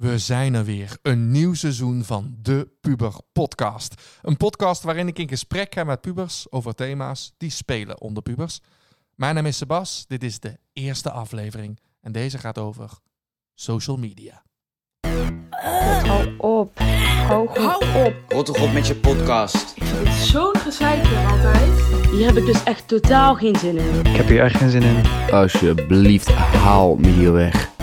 We zijn er weer. Een nieuw seizoen van de Puber Podcast. Een podcast waarin ik in gesprek ga met pubers over thema's die spelen onder pubers. Mijn naam is Sebas. Dit is de eerste aflevering. En deze gaat over social media. Hou op. Hou op. Rot toch op met je podcast. Het is zo'n gezeik altijd. Hier heb ik dus echt totaal geen zin in. Ik heb hier echt geen zin in. Alsjeblieft, haal me hier weg.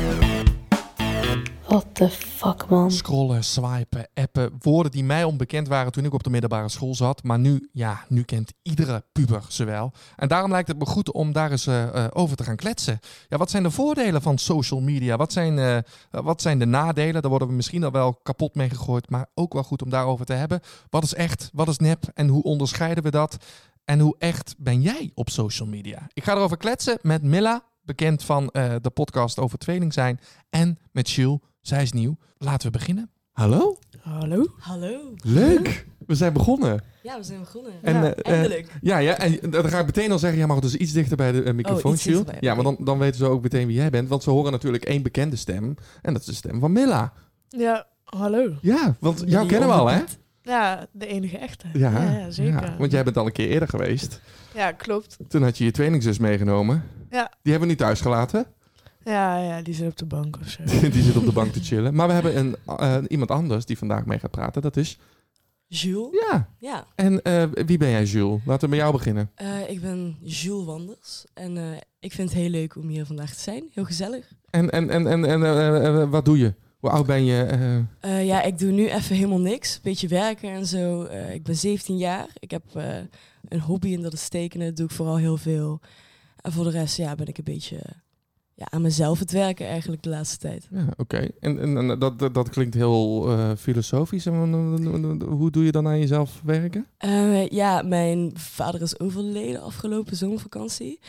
What the fuck, man. Scrollen, swipen, appen. Woorden die mij onbekend waren toen ik op de middelbare school zat. Maar nu, ja, nu kent iedere puber ze wel. En daarom lijkt het me goed om daar eens eh, eh, over te gaan kletsen. Ja, wat zijn de voordelen van social media? Wat zijn, eh, wat zijn de nadelen? Daar worden we misschien al wel kapot mee gegooid. Maar ook wel goed om daarover te hebben. Wat is echt? Wat is nep? En hoe onderscheiden we dat? En hoe echt ben jij op social media? Ik ga erover kletsen met Milla, bekend van de podcast over tweeling zijn. En met Jules, zij is nieuw. Laten we beginnen. Hallo? Hallo? Hallo. Leuk! We zijn begonnen. Ja, we zijn begonnen. En, ja, eh, eh, eindelijk. Ja, ja, en dan ga ik meteen al zeggen, jij mag dus iets dichter bij de eh, microfoon, Oh, Ja, maar dan, dan weten ze ook meteen wie jij bent. Want ze horen natuurlijk één bekende stem. En dat is de stem van Milla. Ja, hallo. Ja, want jou kennen we al, hè? Ja, de enige echte. Ja, ja, ja, zeker. ja, want jij bent al een keer eerder geweest. Ja, klopt. Toen had je je tweelingzus meegenomen. Ja. Die hebben we niet thuis gelaten. Ja, ja, die zit op de bank of zo. die zit op de bank te chillen. Maar we hebben een, eh, iemand anders die vandaag mee gaat praten. Dat is... Jules. Ja. Ja, En eh, wie ben jij, Jules? Laten we met jou beginnen. eh, ik ben Jules Wanders. En ik vind het heel leuk om hier vandaag te zijn. Heel gezellig. En, en, en, en, en wat doe je? Hoe oud ben je? Ja, ik doe nu even helemaal niks. Beetje werken en zo. Ik ben 17 jaar. Ik heb een hobby en dat is tekenen. Dat doe ik vooral heel veel. En voor de rest ja, ben ik een beetje ja, aan mezelf het werken eigenlijk de laatste tijd. ja, oké. En, en, en dat, dat, klinkt heel eh, filosofisch. En, Hoe doe je dan aan jezelf werken? Eh, ja, mijn vader is overleden afgelopen zomervakantie.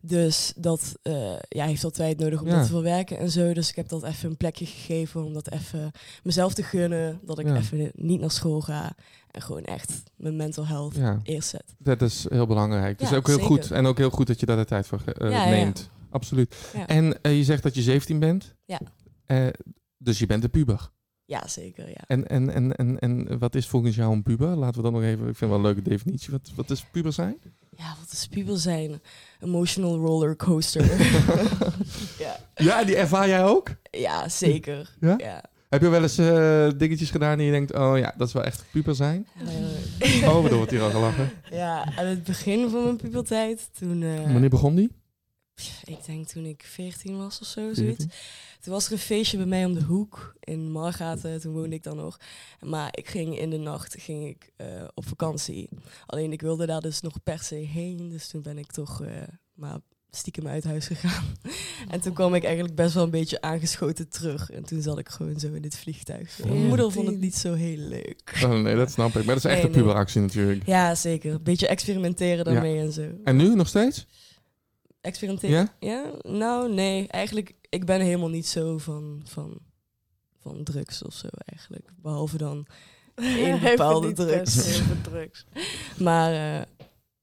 Dus dat eh, ja, heeft al tijd nodig om Ja. dat te verwerken en zo. Dus ik heb dat even een plekje gegeven om dat even mezelf te gunnen. Dat ik Ja. even niet naar school ga. En gewoon echt mijn mental health Ja, eerst zet. dat is heel belangrijk. Dus ook heel zeker. goed. En ook heel goed dat je daar de tijd voor eh, neemt. Absoluut. Ja. En eh, je zegt dat je 17 bent. Ja. Eh, dus je bent een puber. Ja, zeker. Ja. En, en, en, en, en wat is volgens jou een puber? Laten we dan nog even... Ik vind wel een leuke definitie. Wat, wat is puber zijn? ja, wat is puber zijn? Emotional roller coaster. ja. Ja, die ervaar jij ook? ja, zeker. Ja? ja. Heb je wel eens eh, dingetjes gedaan die je denkt... Oh ja, dat is wel echt puber zijn? Eh, Oh, er wordt hier al gelachen. ja, aan het begin van mijn puberteit, toen... Wanneer begon die? Ik denk toen ik 14 was of zo, zoiets. 14? Toen was er een feestje bij mij om de hoek in Margaten. Toen woonde ik dan nog. Maar ik ging in de nacht ging ik, eh, op vakantie. Alleen ik wilde daar dus nog per se heen. Dus toen ben ik toch eh, maar stiekem uit huis gegaan. en toen kwam ik eigenlijk best wel een beetje aangeschoten terug. En toen zat ik gewoon zo in dit vliegtuig. Mijn moeder vond het niet zo heel leuk. Oh nee, dat snap ik. Maar dat is echt Nee, een nee. puberactie natuurlijk. Ja, zeker. Een beetje experimenteren daarmee en zo. En nu nog steeds? Experimenteren? Ja? Ja? Nou, nee. Eigenlijk, ik ben helemaal niet zo van, van, van drugs of zo eigenlijk. Behalve dan één bepaalde drugs. best heel veel drugs. Maar eh,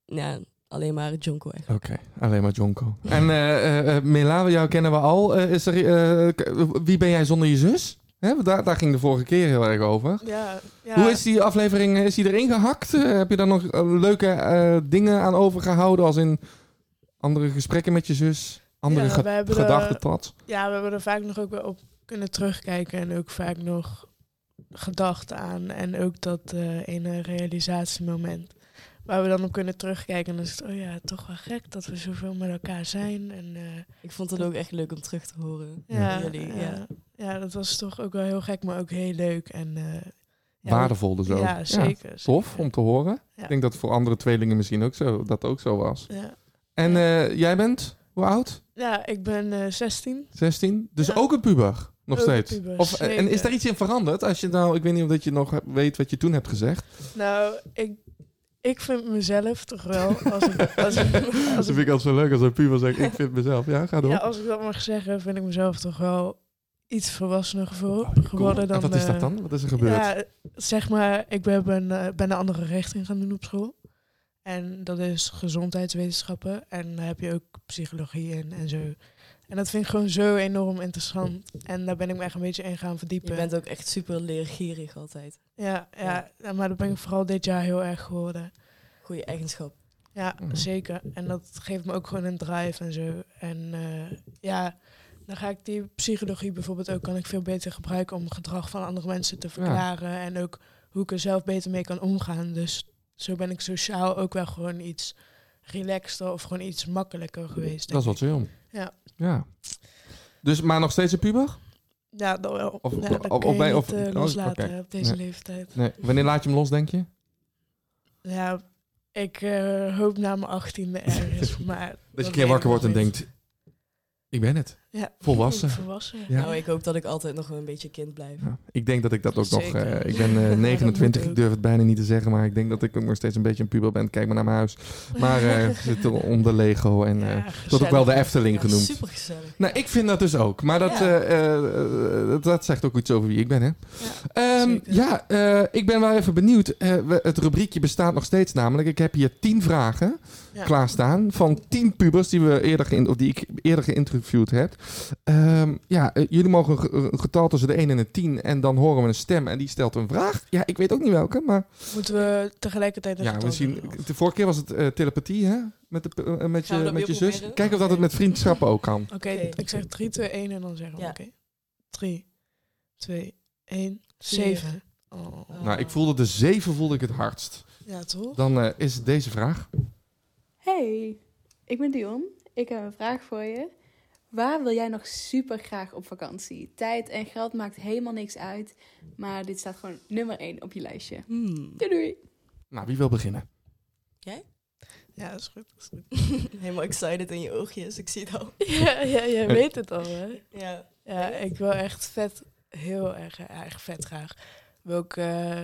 ja, alleen maar Jonko eigenlijk. Oké, alleen maar Jonko. En eh eh, eh, Mela, jou kennen we al. Is er, eh, wie ben jij zonder je zus? Hè, daar, daar ging de vorige keer heel erg over. Ja, ja. Hoe is die aflevering? Is die erin gehakt? Eh, heb je daar nog leuke eh, dingen aan overgehouden? Als in andere gesprekken met je zus? Andere Ja, gedachten tot? Ja, we hebben er vaak nog ook weer op kunnen terugkijken. En ook vaak nog gedacht aan. En ook dat eh ene realisatiemoment. Waar we dan op kunnen terugkijken. En dan is het, oh ja, toch wel gek dat we zoveel met elkaar zijn. En eh, Ik vond het ook echt leuk om terug te horen. ja, van jullie, ja. ja. ja, dat was toch ook wel heel gek, maar ook heel leuk. En, eh, ja, Waardevol dus ook. Ja, zeker. Tof zeker. om te horen. Ja. Ik denk dat voor andere tweelingen misschien ook zo, dat ook zo was. Ja. En eh, jij bent, hoe oud? ja, ik ben eh 16. 16? Dus Ja. ook een puber? Nog Ook steeds? puber, of, en is daar iets in veranderd? Als je nou, ik weet niet of dat je nog weet wat je toen hebt gezegd. Nou, ik, ik vind mezelf toch wel, als ik, als ik, als Dat ik, vind ik altijd zo leuk als een puber zegt, ik vind mezelf. Ja, ga door. ja, als ik dat mag zeggen, vind ik mezelf toch wel iets volwassener Oh, cool. geworden dan... en wat is dat eh, dan? Wat is er gebeurd? Ja, zeg maar, ik ben, ben, eh, ben een andere richting gaan doen op school. En dat is gezondheidswetenschappen. En daar heb je ook psychologie in en zo. En dat vind ik gewoon zo enorm interessant. En daar ben ik me echt een beetje in gaan Je verdiepen. bent ook echt super leergierig altijd. Ja, ja, ja, maar dat ben ik vooral dit jaar heel erg geworden. Goede eigenschap. Ja, Mhm. zeker. En dat geeft me ook gewoon een drive en zo. En eh, ja, dan ga ik die psychologie bijvoorbeeld ook kan ik veel beter gebruiken om gedrag van andere mensen te verklaren. En ook hoe ik er zelf beter mee kan omgaan. Dus zo ben ik sociaal ook wel gewoon iets relaxter of gewoon iets makkelijker geweest. Dat is ik. chill. Ja. Ja. Dus, maar nog steeds een puber? Ja, dat wel. Of- ja, dat of- kun of je bij- niet of- eh, oh, loslaten op deze Nee. leeftijd. Nee. Wanneer laat je hem los, denk je? Ja, ik eh, hoop na mijn achttiende ergens. maar Dat je weet een keer wakker wordt en denkt, ik ben het. Ja, volwassen. volwassen. Ja. Nou, ik hoop dat ik altijd nog een beetje kind blijf. Ja, ik denk dat ik dat ook nog... Eh, ik ben Ja, eh, dat 29, moet ik durf het bijna niet te zeggen, maar ik denk dat ik ook nog steeds een beetje een puber ben. Kijk maar naar mijn huis. Maar eh, we zitten onder Lego en... eh, Ja, dat ook wel de. Efteling genoemd. super gezellig. Nou, ik vind dat dus ook. Maar dat, Ja. eh, eh, dat, dat zegt ook iets over wie ik ben, hè? Ehm, ja, eh, ik ben wel even benieuwd. Eh, we- het rubriekje bestaat nog steeds namelijk. Ik heb hier tien vragen Ja. klaarstaan van tien pubers die, we eerder geïn- of die ik eerder geïnterviewd heb. Ehm, ja, eh, jullie mogen een, ge- een getal tussen de 1 en de 10 en dan horen we een stem en die stelt een vraag. Ja, ik weet ook niet welke, maar Moeten we tegelijkertijd een ja, getal misschien. doen? De vorige keer was het eh, telepathie, hè? Met, de, eh, met je, met je zus. Kijk of dat het met vriendschappen ook kan. Oké, ik zeg 3, 2, 1 en dan zeggen we Ja. oké. 3, 2, 1, Vier. 7. Oh. Nou, ik voelde de 7 voelde ik het hardst. Ja, toch? Dan is deze vraag. Hey, ik ben Dion. Ik heb een vraag voor je. Waar wil jij nog super graag op vakantie? Tijd en geld maakt helemaal niks uit. Maar dit staat gewoon nummer 1 op je lijstje. Hmm. Doei doei. Nou, wie wil beginnen? Jij? Ja, dat is goed. Dat is goed. Helemaal excited in je oogjes. Ik zie het al. ja, ja, jij weet het al, hè? Ja. Ja, ik wil echt vet, heel erg, ja, echt vet graag. Wil ik eh,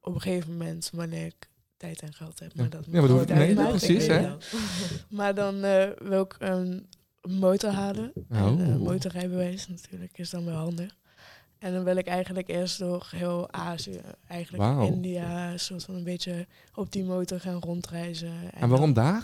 op een gegeven moment, wanneer ik tijd en geld heb. Maar dat Ja, maar dat nee, precies, hè? Maar dan eh, wil ik een motor halen. Oh. En, eh, motorrijbewijs natuurlijk is dan wel handig. En dan wil ik eigenlijk eerst door heel Azië, eigenlijk. India, soort van een beetje op die motor gaan rondreizen. En waarom daar?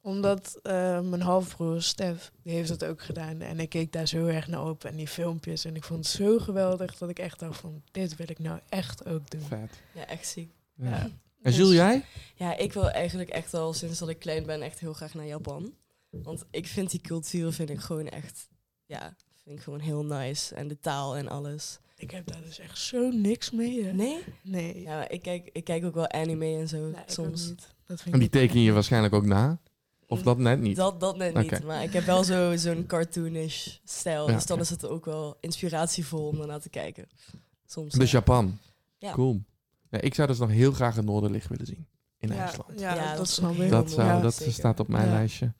Omdat eh, mijn halfbroer Stef, die heeft dat ook gedaan. En ik keek daar zo erg naar op en die filmpjes. En ik vond het zo geweldig dat ik echt dacht van, dit wil ik nou echt ook doen. Vet. Ja, echt ziek. Ja. Ja. En Dus- Jules, jij? Ja, ik wil eigenlijk echt al sinds dat ik klein ben echt heel graag naar Japan. Want ik vind die cultuur vind ik gewoon echt, ja, vind ik gewoon heel nice. En de taal en alles. Ik heb daar dus echt zo niks mee. hè. Nee? Nee. Ja, maar ik kijk, ik kijk ook wel anime en zo Nee, ik ook soms. niet. Dat vind En die teken je waarschijnlijk ook na? Of dat net niet? Dat, dat net niet. Maar ik heb wel zo- zo'n cartoonish stijl. Ja, dus dan is het ook wel inspiratievol om ernaar te kijken. Soms. Dus ja. Japan. Ja. Cool. Ja, ik zou dus nog heel graag het Noorderlicht willen zien. In Ja, IJsland. Ja, Ja, dat, dat is snap heel ik. Dat, zou, ja. dat zeker. staat op mijn Ja. lijstje.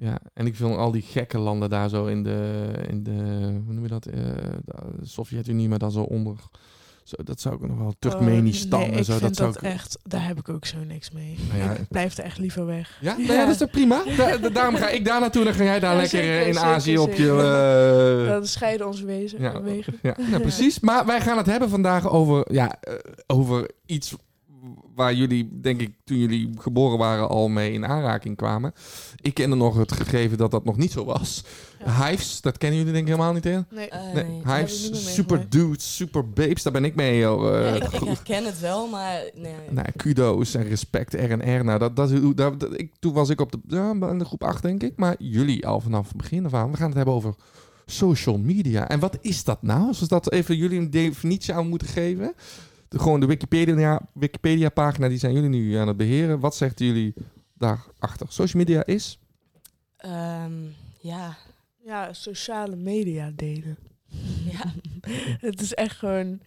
Ja, en ik vind al die gekke landen daar zo in de, in de hoe noem je dat, eh, de Sovjet-Unie, maar dan zo onder. Zo, dat zou ik nog wel, Turkmenistan Oh, nee, en zo. Ik Dat vind zou dat ik, echt, daar heb ik ook zo niks mee. Nou ja. Ik blijf er echt liever weg. ja? Ja. Nou ja, dat is toch prima? Da- da- daarom ga ik daar naartoe, dan ga jij daar Ja, lekker zeker, eh, in zeker, Azië op je... eh, Dan scheiden onze wezen. Ja, wegen. ja, nou, precies. Maar wij gaan het hebben vandaag over, ja, over iets waar jullie, denk ik, toen jullie geboren waren al mee in aanraking kwamen. Ik kende nog het gegeven dat dat nog niet zo was. Ja. Hives, dat kennen jullie denk ik helemaal niet in. Nee. Eh, Nee, nee. Hives, super dudes, super babes, daar ben ik mee. Ja, Eh, ik, herken het wel, maar nee. nou, kudo's en respect, R&R. Nou, dat, dat, dat, dat- ik, toen was ik op de, ja, in de groep 8, denk ik. Maar jullie al vanaf het begin af aan. We gaan het hebben over social media. En wat is dat nou? Als we dat even jullie een definitie aan moeten geven. De, gewoon de Wikipedia, Wikipedia pagina, die zijn jullie nu aan het beheren. Wat zegt jullie daarachter? Social media is? Ehm, ja. Ja, sociale media delen. ja. Het is echt gewoon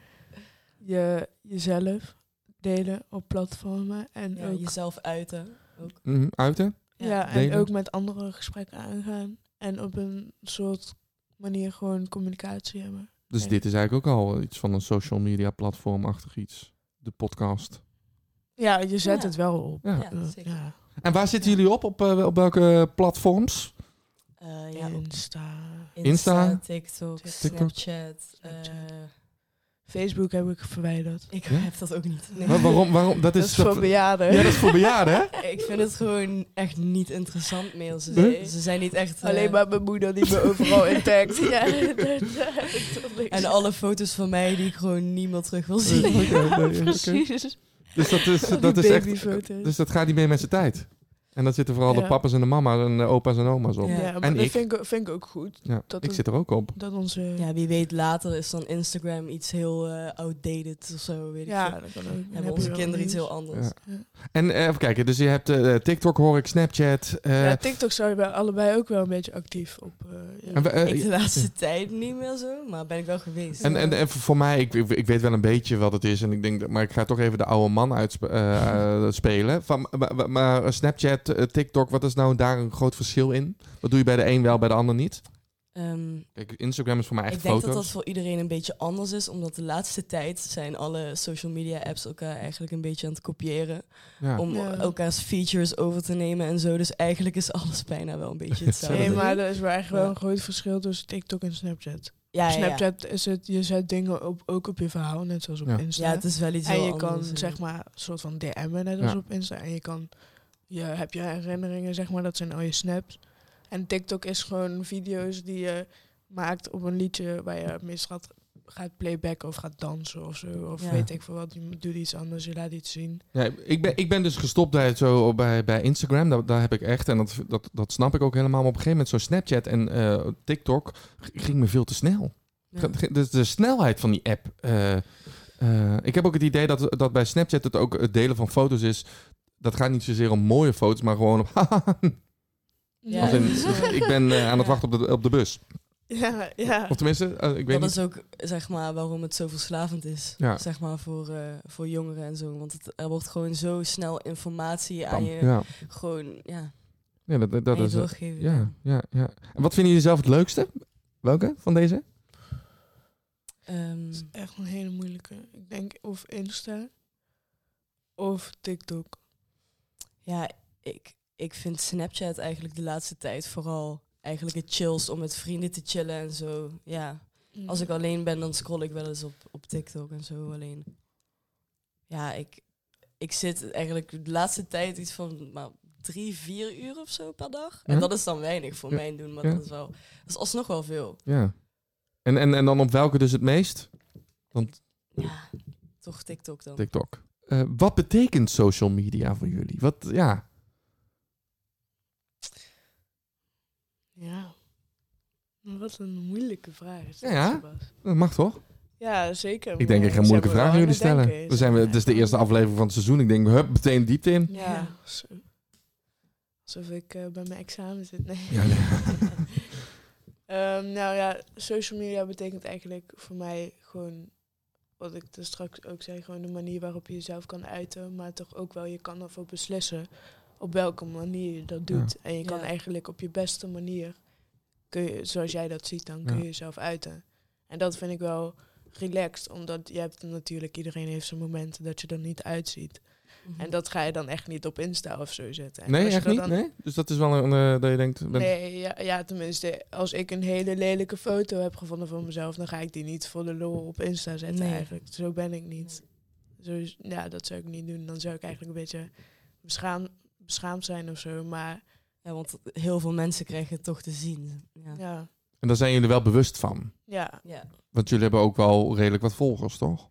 je, jezelf delen op platformen. En ja, ook, jezelf uiten. Ook. Mhm, uiten? ja, en delen. ook met anderen gesprekken aangaan. En op een soort manier gewoon communicatie hebben. Dus dit is eigenlijk ook al iets van een social media platformachtig iets. De podcast. Ja, je zet Ja. het wel op. Ja. Ja, zeker. ja. En waar zitten jullie op? Op, eh, op welke platforms? Eh, ja, Insta, Insta, Insta, TikTok, TikTok. Snapchat. eh, Snapchat. Facebook heb ik verwijderd. Ik Ja? heb dat ook niet. Nee. Waarom, waarom? Dat Dat is, is voor bejaarden. Ja, dat is voor bejaarden, hè? Ik vind het gewoon echt niet interessant meer. Ze, Nee? ze zijn niet echt... eh, Alleen maar mijn moeder die me overal intact. ja, dat, daar heb ik toch niks En alle foto's van mij die ik gewoon niemand terug wil zien. Nee. Precies. Dus dat is, dat is echt... Dus dat gaat niet meer met zijn tijd. En dan zitten vooral Ja. de papa's en de mama's en de opa's en oma's op. Ja. Ja, maar En dat ik. Vind, ik, vind ik ook goed. Ja, Dat ik het- zit er ook op. Dat onze... Ja, Ja, wie weet later is dan Instagram iets heel eh, outdated of zo, weet ik veel. dat kan ook. Dan heb Hebben je onze kinderen iets heel anders. Ja. En eh, even kijken, dus je hebt eh, TikTok hoor ik, Snapchat. eh, Ja, TikTok zijn we allebei ook wel een beetje actief op. ja. en we- Ik de laatste tijd niet meer zo, maar ben ik wel geweest. En, en, en voor mij, ik, ik, weet wel een beetje wat het is. En ik denk, dat- maar ik ga toch even de oude man uitspelen. van, maar, maar- maar Snapchat, eh, TikTok, wat is nou daar een groot verschil in? Wat doe je bij de een wel, bij de ander niet? Ehm, Kijk, Instagram is voor mij echt ik denk foto's. dat dat voor iedereen een beetje anders is, omdat de laatste tijd zijn alle social media apps elkaar eigenlijk een beetje aan het kopiëren. ja. Om Ja. elkaars features over te nemen en zo. Dus eigenlijk is alles bijna wel een beetje hetzelfde. Nee, maar er is wel echt wel een groot verschil tussen TikTok en Snapchat. ja. Snapchat is het, je zet dingen op, ook op je verhaal, net zoals op Ja. Insta. Ja, het is wel iets en heel je kan anders, zeg maar een soort van DM'en net als Ja. op Insta. En je kan, je heb je herinneringen, zeg maar, dat zijn al je snaps. En TikTok is gewoon video's die je maakt op een liedje waar je meestal gaat, gaat playbacken of gaat dansen of zo. Of Ja. weet ik veel wat. Je doet iets anders, je laat iets zien. Ja, ik, ben, ik ben dus gestopt bij, zo, bij, bij Instagram. Daar, daar heb ik echt, en dat, dat, dat snap ik ook helemaal. Maar op een gegeven moment, zo Snapchat en eh, TikTok ging me veel te snel. Ja. Dus de snelheid van die app. eh, eh, ik heb ook het idee dat, dat bij Snapchat het ook het delen van foto's is. Dat gaat niet zozeer om mooie foto's, maar gewoon op. Ja, als in, ik ben eh, aan het Ja. wachten op de, op de bus. Ja, ja. Of tenminste, eh, ik weet dat niet. is ook zeg maar waarom het zo verslavend is. Ja. Zeg maar voor, eh, voor jongeren en zo. Want het, er wordt gewoon zo snel informatie aan je Ja, gewoon ja, ja dat, dat, is. doorgegeven. ja, ja, ja. En wat vinden jullie zelf het leukste? Welke van deze? Ehm, Dat is echt een hele moeilijke. Ik denk of Insta of TikTok. Ja, ik, ik vind Snapchat eigenlijk de laatste tijd vooral eigenlijk het chills om met vrienden te chillen en zo. Ja, als ik alleen ben, dan scroll ik wel eens op, op TikTok en zo alleen. Ja, ik, ik zit eigenlijk de laatste tijd iets van maar drie, vier uur of zo per dag. En Ja. dat is dan weinig voor Ja. mijn doen, maar Ja. dat is wel, dat is alsnog wel veel. Ja. En, en, en dan op welke dus het meest? Want Ja, toch TikTok dan. TikTok. Eh, wat betekent social media voor jullie? Wat, ja. Ja. Wat een moeilijke vraag is. Ja, ja. Dat mag toch? Ja, zeker. Ik denk, ik ga moeilijke vragen aan jullie stellen. denken. We zijn, we, het is de eerste aflevering van het seizoen. Ik denk, hup, meteen diepte in. Ja. Alsof ik eh, bij mijn examen zit. Nee. Ja, nee. Ehm, nou ja, social media betekent eigenlijk voor mij gewoon, wat ik er straks ook zei, gewoon de manier waarop je jezelf kan uiten, maar toch ook wel, je kan ervoor beslissen op welke manier je dat doet. En je kan Ja. eigenlijk op je beste manier, kun je, zoals jij dat ziet, dan kun je jezelf uiten. En dat vind ik wel relaxed, omdat je hebt natuurlijk, iedereen heeft zijn momenten dat je er niet uitziet. Mhm. En dat ga je dan echt niet op Insta of zo zetten. En Nee, echt niet? dan- Nee? Dus dat is wel een, eh, dat je denkt... ben- Nee, ja, ja, tenminste, als ik een hele lelijke foto heb gevonden van mezelf, dan ga ik die niet voor de lol op Insta zetten Nee. eigenlijk. Zo ben ik niet. Zo, ja, dat zou ik niet doen. Dan zou ik eigenlijk een beetje beschaam, beschaamd zijn of zo. Maar Ja, want heel veel mensen krijgen het toch te zien. Ja. ja, En daar zijn jullie wel bewust van. ja. ja. Want jullie hebben ook wel redelijk wat volgers, toch?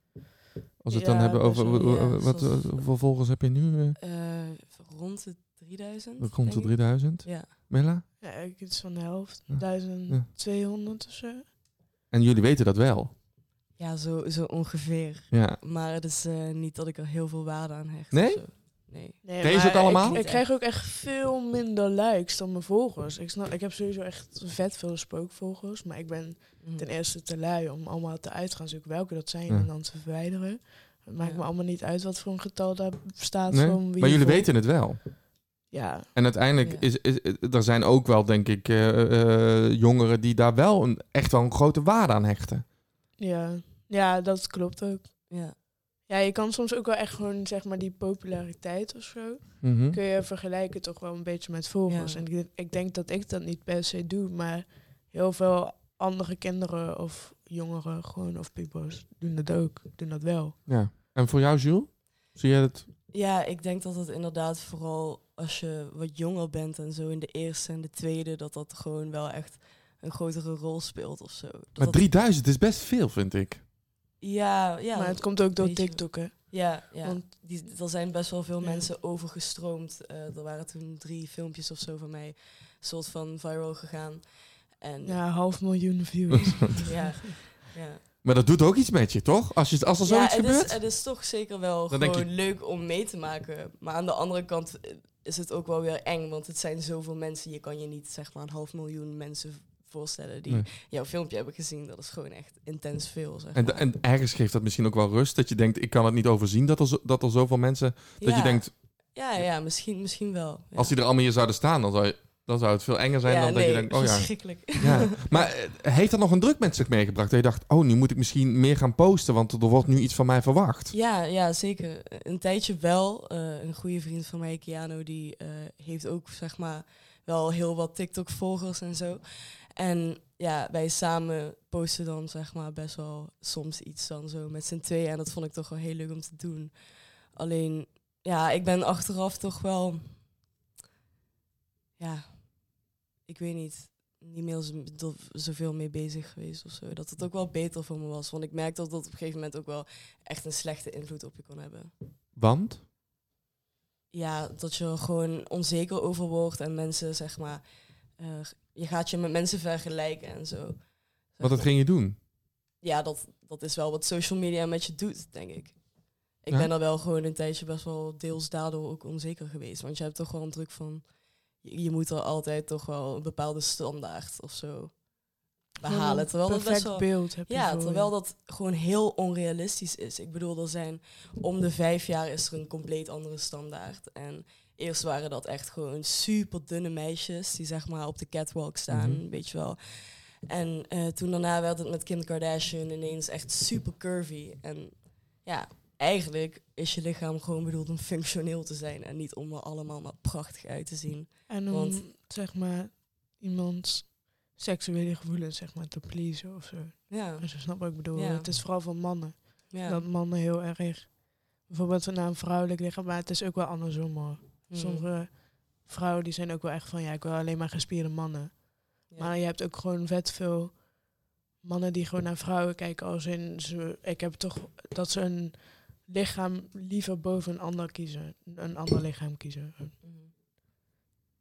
Als we het dan hebben over... ja. wat, Zoals- hoeveel volgers heb je nu? eh Eh, rond de 3000. rond de denk ik. 3000. Ja. Mela? ja ik iets van de helft. Ja. 1200 of zo. En jullie weten dat wel. Ja, zo, zo ongeveer. Ja. Maar het is eh, niet dat ik er heel veel waarde aan hecht. Nee? Nee. Nee, Ken je ze maar ook allemaal? Ik, ik krijg ook echt veel minder likes dan mijn volgers. Ik, snap, ik heb sowieso echt vet veel spookvolgers. Maar ik ben Mhm. ten eerste te lui om allemaal te uit te gaan zoeken welke dat zijn Ja. en dan te verwijderen. Het maakt Ja. me allemaal niet uit wat voor een getal daar staat. Nee? Van wie Maar jullie volgt. weten het wel. Ja, En uiteindelijk Ja. is, is, er zijn ook wel, denk ik, eh, eh, jongeren die daar wel een, echt wel een grote waarde aan hechten. ja. ja, dat klopt ook. Ja. Ja, je kan soms ook wel echt gewoon, zeg maar, die populariteit of zo... Mhm. kun je vergelijken toch wel een beetje met volgers. Ja. En ik, ik denk dat ik dat niet per se doe, maar heel veel andere kinderen of jongeren gewoon, of pubers, doen dat ook. Doen dat wel. Ja. En voor jou, Jules? Zie jij het? Ja, ik denk dat het inderdaad vooral als je wat jonger bent en zo in de eerste en de tweede, dat dat gewoon wel echt een grotere rol speelt of zo. Dat Maar dat- 3000 is best veel, vind ik. Ja, ja. maar het komt ook door beetje- TikTok, hè. Ja, ja. Want- die, er zijn best wel veel Ja. mensen overgestroomd. Eh, er waren toen drie filmpjes of zo van mij soort van viral gegaan. En ja, half miljoen views. ja, ja. Maar dat doet ook iets met je, toch? Als, je, als er Ja, zoiets het gebeurt? is, het is toch zeker wel Dan gewoon leuk om mee te maken. Maar aan de andere kant is het ook wel weer eng. Want het zijn zoveel mensen. Je kan je niet zeg maar een half miljoen mensen voorstellen die Nee. jouw filmpje hebben gezien. Dat is gewoon echt intens veel. Zeg En, maar. en ergens geeft dat misschien ook wel rust. Dat je denkt, ik kan het niet overzien dat er, zo, dat er zoveel mensen... Dat Ja. je denkt, Ja, ja misschien, misschien wel. Ja. als die er allemaal hier zouden staan, dan zou, je, dan zou het veel enger zijn ja, dan nee, dat je denkt, oh ja. verschrikkelijk. ja. Maar eh, heeft dat nog een druk met zich meegebracht? Dat je dacht, oh, nu moet ik misschien meer gaan posten, want er wordt nu iets van mij verwacht. Ja, ja, zeker. Een tijdje wel. Eh, een goede vriend van mij, Keanu, die eh, heeft ook zeg maar wel heel wat TikTok-volgers en zo. En ja, wij samen posten dan zeg maar best wel soms iets dan zo met z'n tweeën. En dat vond ik toch wel heel leuk om te doen. Alleen, ja, ik ben achteraf toch wel... Ja, ik weet niet niet meer zoveel mee bezig geweest of zo. Dat het ook wel beter voor me was. Want ik merkte dat dat op een gegeven moment ook wel echt een slechte invloed op je kon hebben. Want? Ja, dat je er gewoon onzeker over wordt en mensen, zeg maar, eh, je gaat je met mensen vergelijken en zo. Wat dat ging je doen? Ja, dat, dat is wel wat social media met je doet, denk ik. Ik Ja? ben er wel gewoon een tijdje best wel deels daardoor ook onzeker geweest. Want je hebt toch wel een druk van, je, je moet er altijd toch wel een bepaalde standaard of zo behalen. Terwijl dat perfect best wel... beeld heb je Ja, voor terwijl dat gewoon heel onrealistisch is. Ik bedoel, er zijn om de vijf jaar is er een compleet andere standaard. En eerst waren dat echt gewoon super dunne meisjes die zeg maar op de catwalk staan, Mhm. weet je wel. En eh, toen daarna werd het met Kim Kardashian ineens echt super curvy. En ja, eigenlijk is je lichaam gewoon bedoeld om functioneel te zijn en niet om er allemaal maar prachtig uit te zien. En om, want- zeg maar, iemands seksuele gevoelens, zeg maar, te pleasen of zo. Ja, Als je snapt wat ik bedoel. Ja. Het is vooral van mannen. ja. Dat mannen heel erg, bijvoorbeeld naar een vrouwelijk lichaam, maar het is ook wel andersom hoor. Mhm. Sommige vrouwen die zijn ook wel echt van, ja, ik wil alleen maar gespierde mannen. Ja. Maar je hebt ook gewoon vet veel mannen die gewoon naar vrouwen kijken als in, ze, ik heb toch dat ze een lichaam liever boven een ander kiezen. Een ander lichaam kiezen. Mhm.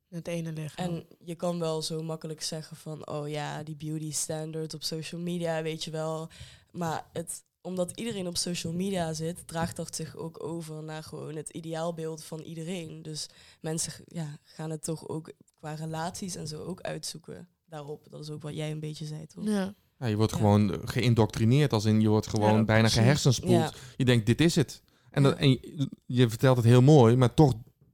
Het ene lichaam. En je kan wel zo makkelijk zeggen van, oh ja, die beauty standard op social media, weet je wel. Maar het, omdat iedereen op social media zit, draagt dat zich ook over naar gewoon het ideaalbeeld van iedereen. Dus mensen ja, gaan het toch ook qua relaties en zo ook uitzoeken daarop. Dat is ook wat jij een beetje zei, toch? ja. Ja, je wordt Ja. gewoon geïndoctrineerd, als in je wordt gewoon Ja, bijna gehersenspoeld. Ja. Je denkt, dit is het. En, dat, Ja. en je, je vertelt het heel mooi, maar toch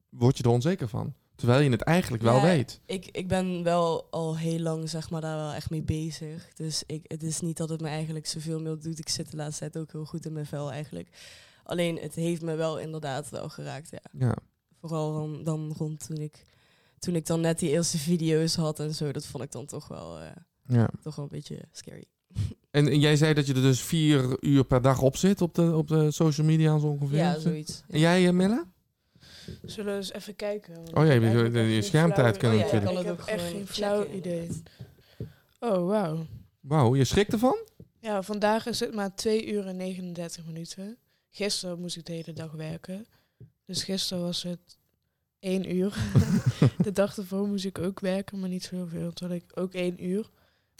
word je er onzeker van. Terwijl je het eigenlijk wel Ja, weet. Ik, ik ben wel al heel lang zeg maar, daar wel echt mee bezig. Dus ik, het is niet dat het me eigenlijk zoveel meer doet. Ik zit de laatste tijd ook heel goed in mijn vel eigenlijk. Alleen het heeft me wel inderdaad wel geraakt. Ja. Ja. Vooral dan, dan rond toen ik, toen ik dan net die eerste video's had en zo. Dat vond ik dan toch wel, eh, ja. toch wel een beetje scary. En, en jij zei dat je er dus vier uur per dag op zit op de, op de social media zo ongeveer? Ja, zoiets. En jij, Mille? Zullen we eens even kijken? want Oh ja, je- je- je schermtijd kunnen Oh ja, natuurlijk. Ik het heb ook echt geen flauw idee. Oh, wauw. Wauw, je schrikt ervan? Ja, vandaag is het maar 2 uur en 39 minuten. Gisteren moest ik de hele dag werken. Dus gisteren was het 1 uur. de dag ervoor moest ik ook werken, maar niet zoveel. Toen had ik ook 1 uur.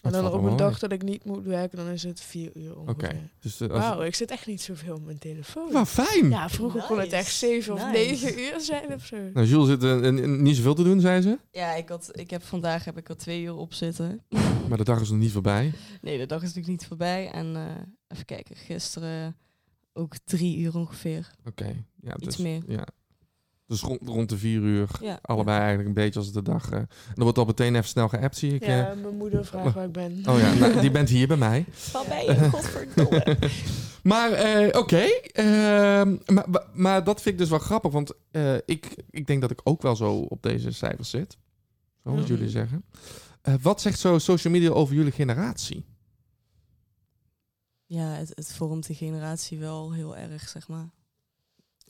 En dan op een dag dat ik niet moet werken, dan is het 4 uur Oké. ongeveer. Dus, eh, Wauw, ik zit echt niet zoveel op mijn telefoon. Wauw, fijn! Ja, vroeger kon het echt 7 of. 9 uur zijn of zo. Nou, Jules zit eh, eh, niet zoveel te doen, zei ze. Ja, ik, had, ik heb vandaag heb ik er twee uur op zitten. Maar de dag is nog niet voorbij. Nee, de dag is natuurlijk niet voorbij. En eh, even kijken, gisteren ook drie uur ongeveer. Oké. Ja, Iets dus, meer. Ja. Dus rond, rond de vier uur. Ja, Allebei eigenlijk een beetje als de dag. eh. En dan wordt al meteen even snel geappt, zie ik. eh. Ja, mijn moeder vraagt waar ik ben. Oh ja, nou, die bent hier bij mij. Waar ben je? Godverdomme. Maar eh, oké, ehm, maar, maar- maar dat vind ik dus wel grappig, want eh, ik, ik denk dat ik ook wel zo op deze cijfers zit. Zo moet Ja. jullie zeggen. Eh, wat zegt zo social media over jullie generatie? ja, het, het vormt de generatie wel heel erg, zeg maar.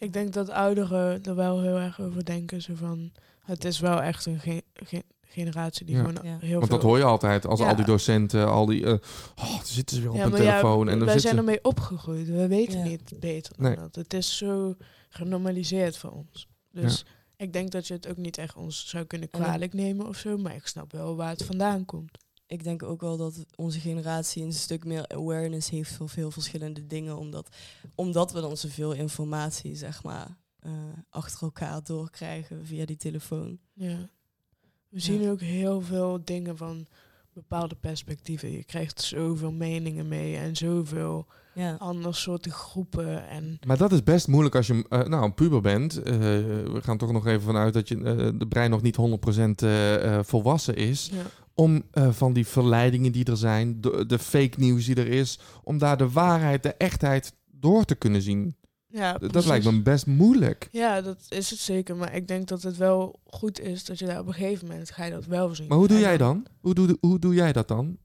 Ik denk dat ouderen er wel heel erg over denken. Zo van, het is wel echt een ge- ge- generatie die Ja. gewoon Ja. heel Want veel... dat hoor je altijd als Ja. al die docenten, al die... eh oh, dan zitten ze weer op ja, telefoon. en dan wij zijn ze... ermee opgegroeid. We weten Ja. niet beter dan Nee. dat. Het is zo genormaliseerd voor ons. Dus ik denk dat je het ook niet echt ons zou kunnen kwalijk nemen of zo. Maar ik snap wel waar het vandaan komt. Ik denk ook wel dat onze generatie een stuk meer awareness heeft voor veel verschillende dingen. Omdat, omdat we dan zoveel informatie, zeg maar, eh, achter elkaar doorkrijgen via die telefoon. Ja. We zien ook heel veel dingen van bepaalde perspectieven. Je krijgt zoveel meningen mee en zoveel Ja, andere soorten groepen. En Maar dat is best moeilijk als je eh, nou, een puber bent. Eh, we gaan toch nog even vanuit dat je de brein nog niet 100% eh, eh, volwassen is. ja. Om eh, van die verleidingen die er zijn, de, de fake nieuws die er is, om daar de waarheid, de echtheid door te kunnen zien. Ja, dat lijkt me best moeilijk. Ja, dat is het zeker. Maar ik denk dat het wel goed is dat je daar op een gegeven moment ga je dat wel zien. Maar hoe doe jij dan? Hoe doe, hoe doe jij dat dan?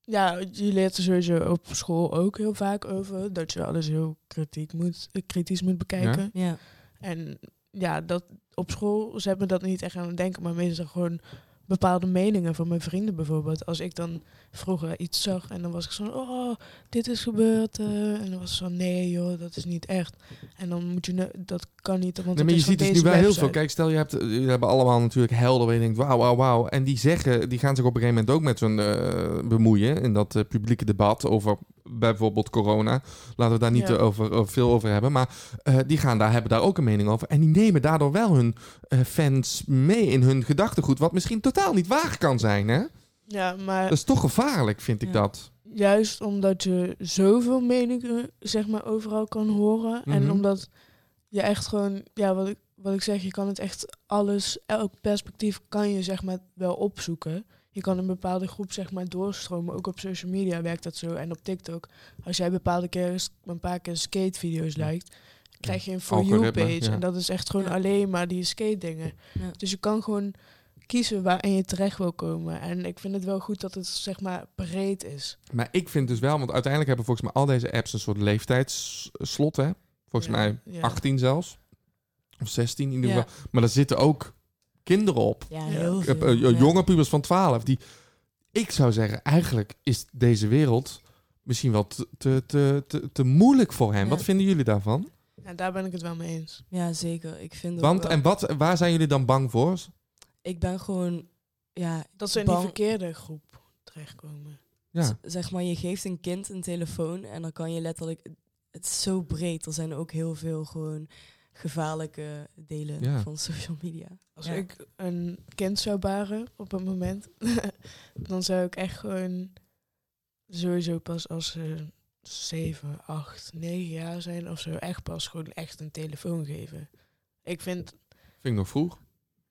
Ja, je leert er sowieso op school ook heel vaak over. Dat je alles heel kritiek moet, kritisch moet bekijken. ja. En ja, dat, op school zet me dat niet echt aan het denken. Maar meestal gewoon bepaalde meningen van mijn vrienden bijvoorbeeld. Als ik dan vroeger iets zag en dan was ik zo oh, dit is gebeurd. eh, en dan was het zo, nee joh, dat is niet echt. En dan moet je, dat kan niet, want Nee, maar je ziet dus nu wel heel veel. Kijk, stel je hebt, je hebben allemaal natuurlijk helden waar je denkt, wauw, wauw, wauw. En die zeggen, die gaan zich op een gegeven moment ook met zo'n eh, bemoeien in dat eh, publieke debat over bijvoorbeeld corona. Laten we daar niet Ja. eh, over, over veel over hebben. Maar eh, die gaan daar, hebben daar ook een mening over. En die nemen daardoor wel hun eh, fans mee in hun gedachtegoed. Wat misschien totaal niet waar kan zijn, hè? Ja, maar Dat is toch gevaarlijk, vind ik dat. juist omdat je zoveel meningen zeg maar overal kan horen Mhm. en omdat je echt gewoon ja wat ik wat ik zeg je kan het echt alles elk perspectief kan je zeg maar wel opzoeken je kan een bepaalde groep zeg maar doorstromen ook op social media werkt dat zo en op TikTok als jij bepaalde keer een paar keer skatevideo's liked krijg je een for you page ja. en dat is echt gewoon Ja. alleen maar die skate dingen Ja. dus je kan gewoon kiezen waarin je terecht wil komen en ik vind het wel goed dat het zeg maar breed is Maar ik vind dus wel, want uiteindelijk hebben volgens mij al deze apps een soort leeftijdsslot, hè? Volgens Ja, mij ja. 18 zelfs. Of 16 in ieder Ja. geval. Maar daar zitten ook kinderen op. Ja, heel veel. eh, ja. jonge pubers van 12. Die, ik zou zeggen, eigenlijk is deze wereld misschien wel te, te, te, te, moeilijk voor hen. Ja. Wat vinden jullie daarvan? Ja, daar ben ik het wel mee eens. Ja, zeker. Ik vind Want, wel- en wat, waar zijn jullie dan bang voor? ik ben gewoon, ja, Dat ze in Bang- die verkeerde groep terechtkomen. Ja, zeg maar, je geeft een kind een telefoon en dan kan je letterlijk, het is zo breed. Er zijn ook heel veel gewoon gevaarlijke delen Ja. van social media. Als Ja. ik een kind zou baren op een moment, dan zou ik echt gewoon sowieso pas als ze 7, 8, 9 jaar zijn of zo, echt pas gewoon echt een telefoon geven. Ik vind, vind ik nog vroeg.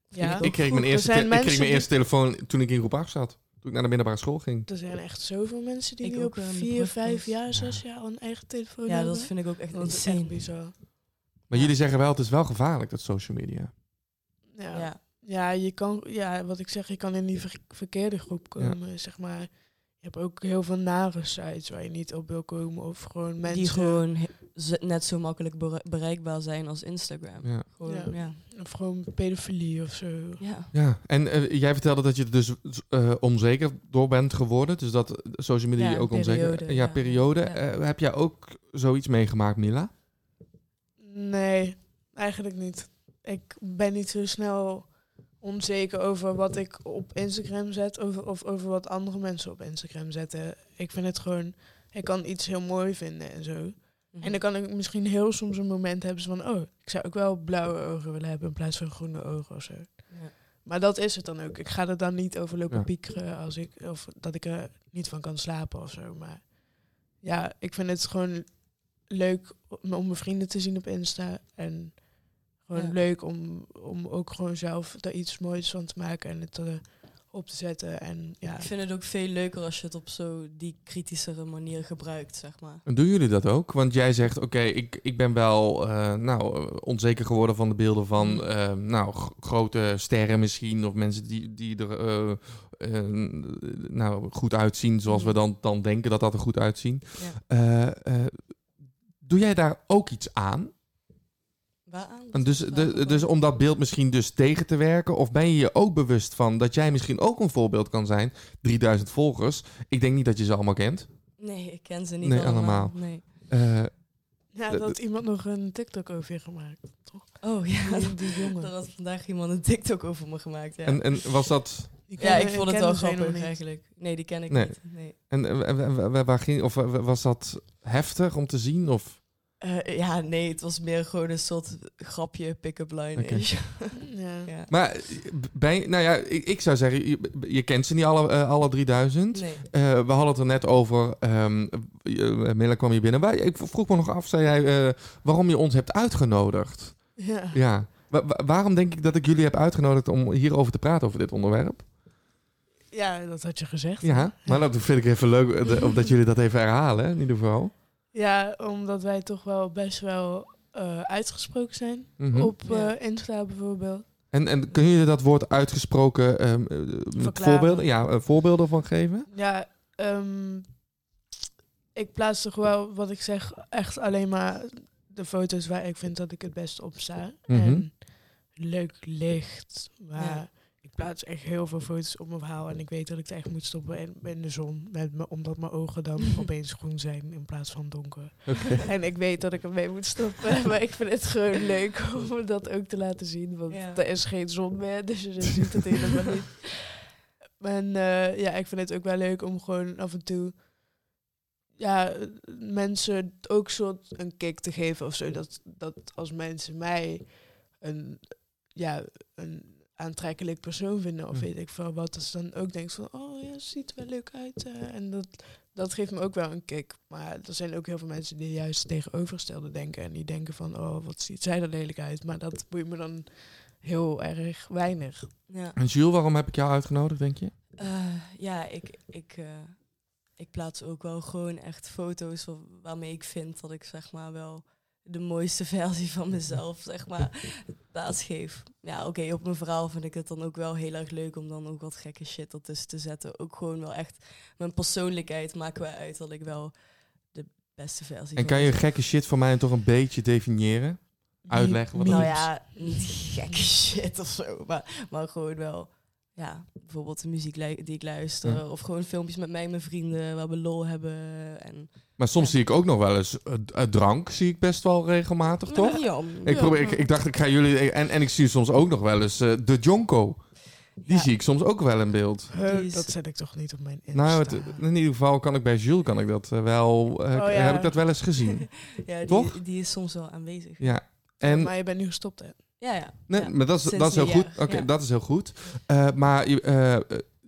ja, ik, kreeg mijn er eerste, ik kreeg mijn eerste telefoon toen ik in groep 8 zat. Toen ik naar de middelbare school ging. Er zijn echt zoveel mensen die Ik nu ook op wel in de 4, brugklas. 5 jaar, 6 jaar al een eigen telefoon Ja, hebben. dat vind ik ook echt dat is echt insane. bizar. Maar Ja. jullie zeggen wel, het is wel gevaarlijk, dat social media. Ja. Ja. Ja, je kan, ja, wat ik zeg, je kan in die ver- verkeerde groep komen, zeg maar. Je hebt ook heel veel nare sites waar je niet op wil komen of gewoon mensen. Die gewoon net zo makkelijk bere- bereikbaar zijn als Instagram. Ja. Gewoon, Ja. ja. Of gewoon pedofilie of zo. Ja. Ja, en eh, jij vertelde dat je er dus eh, onzeker door bent geworden. Dus dat social media Ja, je ook onzeker... ja, ja. periode. Ja. Eh, heb jij ook zoiets meegemaakt, Mila? Nee, eigenlijk niet. Ik ben niet zo snel onzeker over wat ik op Instagram zet over, of over wat andere mensen op Instagram zetten. Ik vind het gewoon, ik kan iets heel mooi vinden en zo. Mhm. En dan kan ik misschien heel soms een moment hebben van, oh, ik zou ook wel blauwe ogen willen hebben in plaats van groene ogen of zo. Ja. Maar dat is het dan ook. Ik ga er dan niet over lopen Ja. piekeren als ik, of dat ik er niet van kan slapen of zo. Maar ja, ik vind het gewoon leuk om mijn vrienden te zien op Insta. En gewoon Ja. leuk om, om ook gewoon zelf er iets moois van te maken en het eh, op te zetten. En ja, Ik vind het ook veel leuker als je het op zo die kritischere manier gebruikt, zeg maar. En doen jullie dat ook? Want jij zegt, oké, ik, ik ben wel eh, nou, onzeker geworden van de beelden van Mm. eh, nou, grote sterren misschien. Of mensen die, die er eh, eh, nou, goed uitzien zoals we Mm. dan, dan denken dat dat er goed uitzien. Ja. Doe jij daar ook iets aan? Waaraan? En dus, de, dus om dat beeld misschien dus tegen te werken? Of ben je je ook bewust van dat jij misschien ook een voorbeeld kan zijn? 3000 volgers. Ik denk niet dat je ze allemaal kent. Nee, ik ken ze niet Nee, allemaal. allemaal. Nee. Eh, ja, dat iemand nog een TikTok over je gemaakt. Oh ja, Die, die er jongen. had vandaag iemand een TikTok over me gemaakt. Ja, en, en was dat... Ja ik vond het wel grappig eigenlijk. Nee, die ken ik Nee. niet. Nee. En waar ging, of wa- was dat heftig om te zien? Of? Eh, ja, nee, het was meer gewoon een soort grapje, pick-up line. Ja. ja. Maar eh, bij, nou ja, ik, ik zou zeggen, je, je kent ze niet alle, eh, alle 3000. Nee. Eh, we hadden het er net over. ehm uh, Mille kwam hier binnen. Waar, ik vroeg me nog af, zei jij, eh, waarom je ons hebt uitgenodigd. Ja. Ja. Wa- wa- waarom denk ik dat ik jullie heb uitgenodigd om hierover te praten, over dit onderwerp? ja, dat had je gezegd. Ja, maar dat vind ik even leuk, eh, de- dat jullie dat even herhalen, in ieder geval. Ja, omdat wij toch wel best wel eh, uitgesproken zijn. Mhm. Op eh, Insta bijvoorbeeld. En, en kun je dat woord uitgesproken ehm, eh, met voorbeelden, ja, voorbeelden van geven? Ja, ehm, ik plaats toch wel, wat ik zeg, echt alleen maar de foto's waar ik vind dat ik het best op sta. Mhm. En leuk licht. Maar plaats echt heel veel foto's op mijn verhaal. En ik weet dat ik het echt moet stoppen in, in de zon. Met me, omdat mijn ogen dan opeens groen zijn in plaats van donker. En ik weet dat ik ermee moet stoppen. Maar ik vind het gewoon leuk om dat ook te laten zien. Want Ja. er is geen zon meer, dus je ziet het helemaal niet. En eh, ja, ik vind het ook wel leuk om gewoon af en toe... Ja, mensen ook soort een kick te geven of zo. Dat, dat als mensen mij een, ja, een aantrekkelijk persoon vinden of Hm. weet ik veel wat. Dat ze dan ook denkt van, oh ja, ziet er wel leuk uit. eh. en dat, dat geeft me ook wel een kick. Maar er zijn ook heel veel mensen die juist tegenovergestelde denken. En die denken van, oh, wat ziet zij er lelijk uit. Maar dat boeit me dan heel erg weinig. Ja, En Jules, waarom heb ik jou uitgenodigd, denk je? Eh, ja ik, ik, eh, ik plaats ook wel gewoon echt foto's wa- waarmee ik vind dat ik zeg maar wel de mooiste versie van mezelf zeg maar plaats geef. Ja, oké, op mijn verhaal vind ik het dan ook wel heel erg leuk om dan ook wat gekke shit ertussen te zetten. Ook gewoon wel echt mijn persoonlijkheid maken wij uit dat ik wel de beste versie En kan je gekke shit voor mij toch een beetje definiëren? Uitleggen wat dat Nou is? ja, niet gekke shit of zo, maar, maar gewoon wel, ja, bijvoorbeeld de muziek die ik luister, Ja. of gewoon filmpjes met mij en mijn vrienden waar we lol hebben. En, Maar soms Ja. zie ik ook nog wel eens eh, eh, drank, zie ik best wel regelmatig, toch? Ja, Ik, ja. probeer, ik, ik dacht, ik ga jullie... En, en ik zie soms ook nog wel eens eh, de Jonko. Die Ja. zie ik soms ook wel in beeld. Dat zet ik toch niet op mijn Insta. Nou, het, in ieder geval kan ik bij Jules kan ik dat eh, wel... eh, Oh, ja. Heb ik dat wel eens gezien. ja, die, Toch? die is soms wel aanwezig. Ja. En, Maar je bent nu gestopt, hè? Ja, ja. nee, ja. maar dat is, Sinds dat is heel goed. Oké, ja. dat is heel goed. Eh, maar je, eh, eh,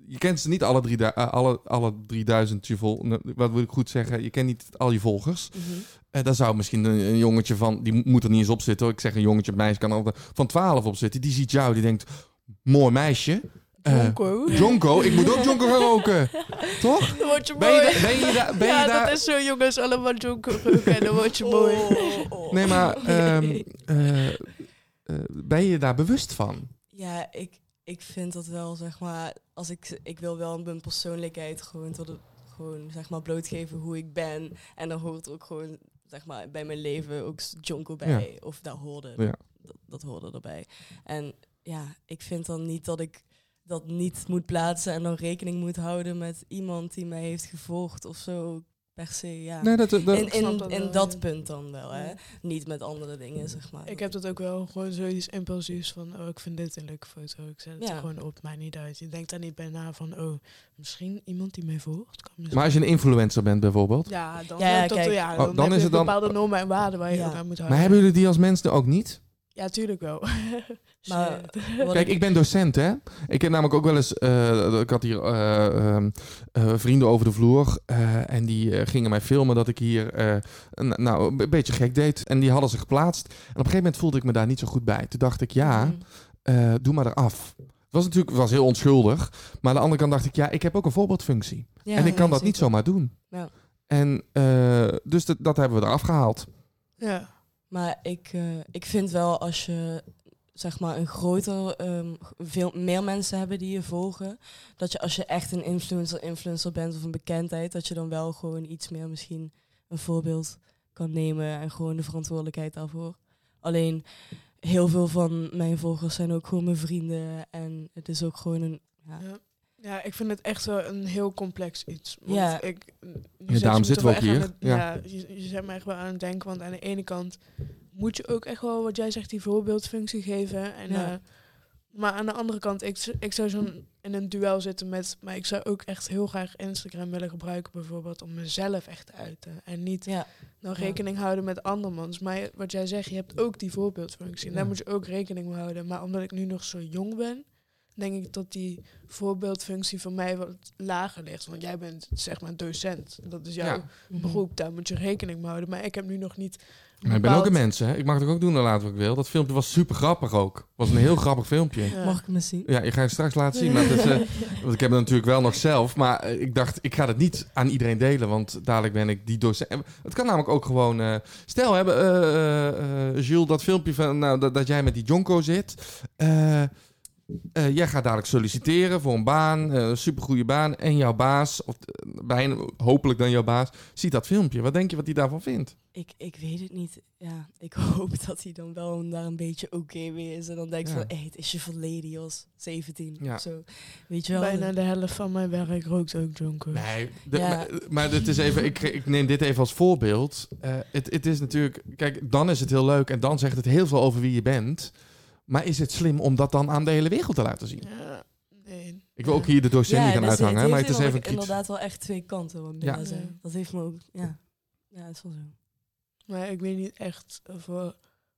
je kent ze niet alle, drie, eh, alle, alle 3000 je vol, nou, Wat wil ik goed zeggen? Je kent niet al je volgers. Mhm. Eh, daar zou misschien een, een jongetje van, die mo- moet er niet eens op zitten. hoor. Ik zeg een jongetje, een meisje kan er van 12 op zitten. Die ziet jou, die denkt, mooi meisje. Jonko. Jonko, ik moet ook Jonko gaan roken. Toch? Dan word je Ben je, mooi. ben je, da- ben ja, je daar... dat is zo, jongens. Allemaal Jonko roken en dan word je mooi. Oh, oh. Nee, maar ehm, eh, eh, ben je daar bewust van? Ja, ik, ik vind dat wel, zeg maar, als ik, ik wil wel mijn persoonlijkheid gewoon tot het, gewoon, zeg maar, blootgeven hoe ik ben. En dan hoort ook gewoon, zeg maar, bij mijn leven ook Jonko bij. Of dat hoorde, Ja. dat, dat hoorde erbij. En ja, ik vind dan niet dat ik dat niet moet plaatsen en dan rekening moet houden met iemand die mij heeft gevolgd of zo, per se, ja. Nee, dat, dat, in dat in wel, dat ja. punt dan wel, hè. Ja. Niet met andere dingen, zeg maar. Ik heb dat ook wel gewoon zoiets impulsiefs van, oh, ik vind dit een leuke foto. Ik zet het Ja. gewoon op, mij niet uit. Je denkt daar niet bij na van, oh, misschien iemand die mij volgt. Kan misschien- maar als je een influencer bent bijvoorbeeld. Ja, dan, Ja, ja, dat, kijk. ja, Oh, dan, dan is het dan- bepaalde normen en waarden waar je aan moet houden. Maar hebben jullie die als mensen ook niet? Ja, tuurlijk wel. Maar Kijk, ik ben docent, hè. Ik heb namelijk ook wel eens... eh, ik had hier eh, ehm, eh, vrienden over de vloer. eh, en die gingen mij filmen dat ik hier eh, een- nou, een beetje gek deed. En die hadden ze geplaatst. En op een gegeven moment voelde ik me daar niet zo goed bij. Toen dacht ik, ja, Mhm. eh, doe maar eraf. was natuurlijk was heel onschuldig. Maar aan de andere kant dacht ik, ja, ik heb ook een voorbeeldfunctie. Ja, en ik kan dat niet zomaar doen. Ja. En eh, dus dat, dat hebben we eraf gehaald. Ja. Maar ik, eh, ik vind wel als je zeg maar een groter, ehm, veel meer mensen hebben die je volgen, dat je als je echt een influencer, influencer bent of een bekendheid, dat je dan wel gewoon iets meer misschien een voorbeeld kan nemen en gewoon de verantwoordelijkheid daarvoor. Alleen heel veel van mijn volgers zijn ook gewoon mijn vrienden en het is ook gewoon een ja, Ja. Ja, ik vind het echt wel een heel complex iets. Want Ja. ik, Ja, daarom zitten we wel ook echt aan hier. het- Ja. ja, je, je zet me echt wel aan het denken. Want aan de ene kant moet je ook echt wel, wat jij zegt, die voorbeeldfunctie geven. En, Ja. eh, maar aan de andere kant, ik, ik zou zo'n in een duel zitten met... Maar ik zou ook echt heel graag Instagram willen gebruiken bijvoorbeeld... om mezelf echt te uiten. En niet ja, dan Ja. rekening houden met andermans. Maar wat jij zegt, je hebt ook die voorbeeldfunctie. En daar moet je ook rekening mee houden. Maar omdat ik nu nog zo jong ben, denk ik dat die voorbeeldfunctie voor mij wat lager ligt. Want jij bent zeg maar docent. Dat is jouw Ja. Beroep, daar moet je rekening mee houden. Maar ik heb nu nog niet. Maar ik ben ook een mens, hè. Ik mag het ook doen later wat ik wil. Dat filmpje was super grappig ook. was een heel grappig filmpje. Ja. Mag ik hem eens zien? Ja, je ga je straks laten zien. Maar het is, eh, want ik heb het natuurlijk wel nog zelf. Maar eh, ik dacht, ik ga het niet aan iedereen delen. Want dadelijk ben ik die docent. En Het kan namelijk ook gewoon... eh, stel, hebben, eh, eh, Jules, dat filmpje van... Nou, dat, dat jij met die Jonko zit. Eh, jij gaat dadelijk solliciteren voor een baan. eh, Een supergoeie baan. En jouw baas, of eh, bijna, hopelijk dan jouw baas... ziet dat filmpje. Wat denk je wat hij daarvan vindt? Ik, ik weet het niet. Ja, ik hoop dat hij dan wel daar een beetje oké mee is. En dan denkt Ja. van, hé, het is je verleden, Jos. 17 Ja. of zo. Weet je wel? Bijna de helft van mijn werk rookt ook Jonko. Nee, de- Ja. maar, maar het is even, ik, ik neem dit even als voorbeeld. Eh, het, het is natuurlijk, kijk, dan is het heel leuk en dan zegt het heel veel over wie je bent. Maar is het slim om dat dan aan de hele wereld te laten zien? Ja, nee. Ik wil ook hier de docent niet gaan dus uithangen, heeft maar het is inderdaad- even inderdaad wel echt twee kanten. Wat Ja. ja. Dat heeft me ook, ja. Ja, het is wel zo. Maar ik weet niet echt voor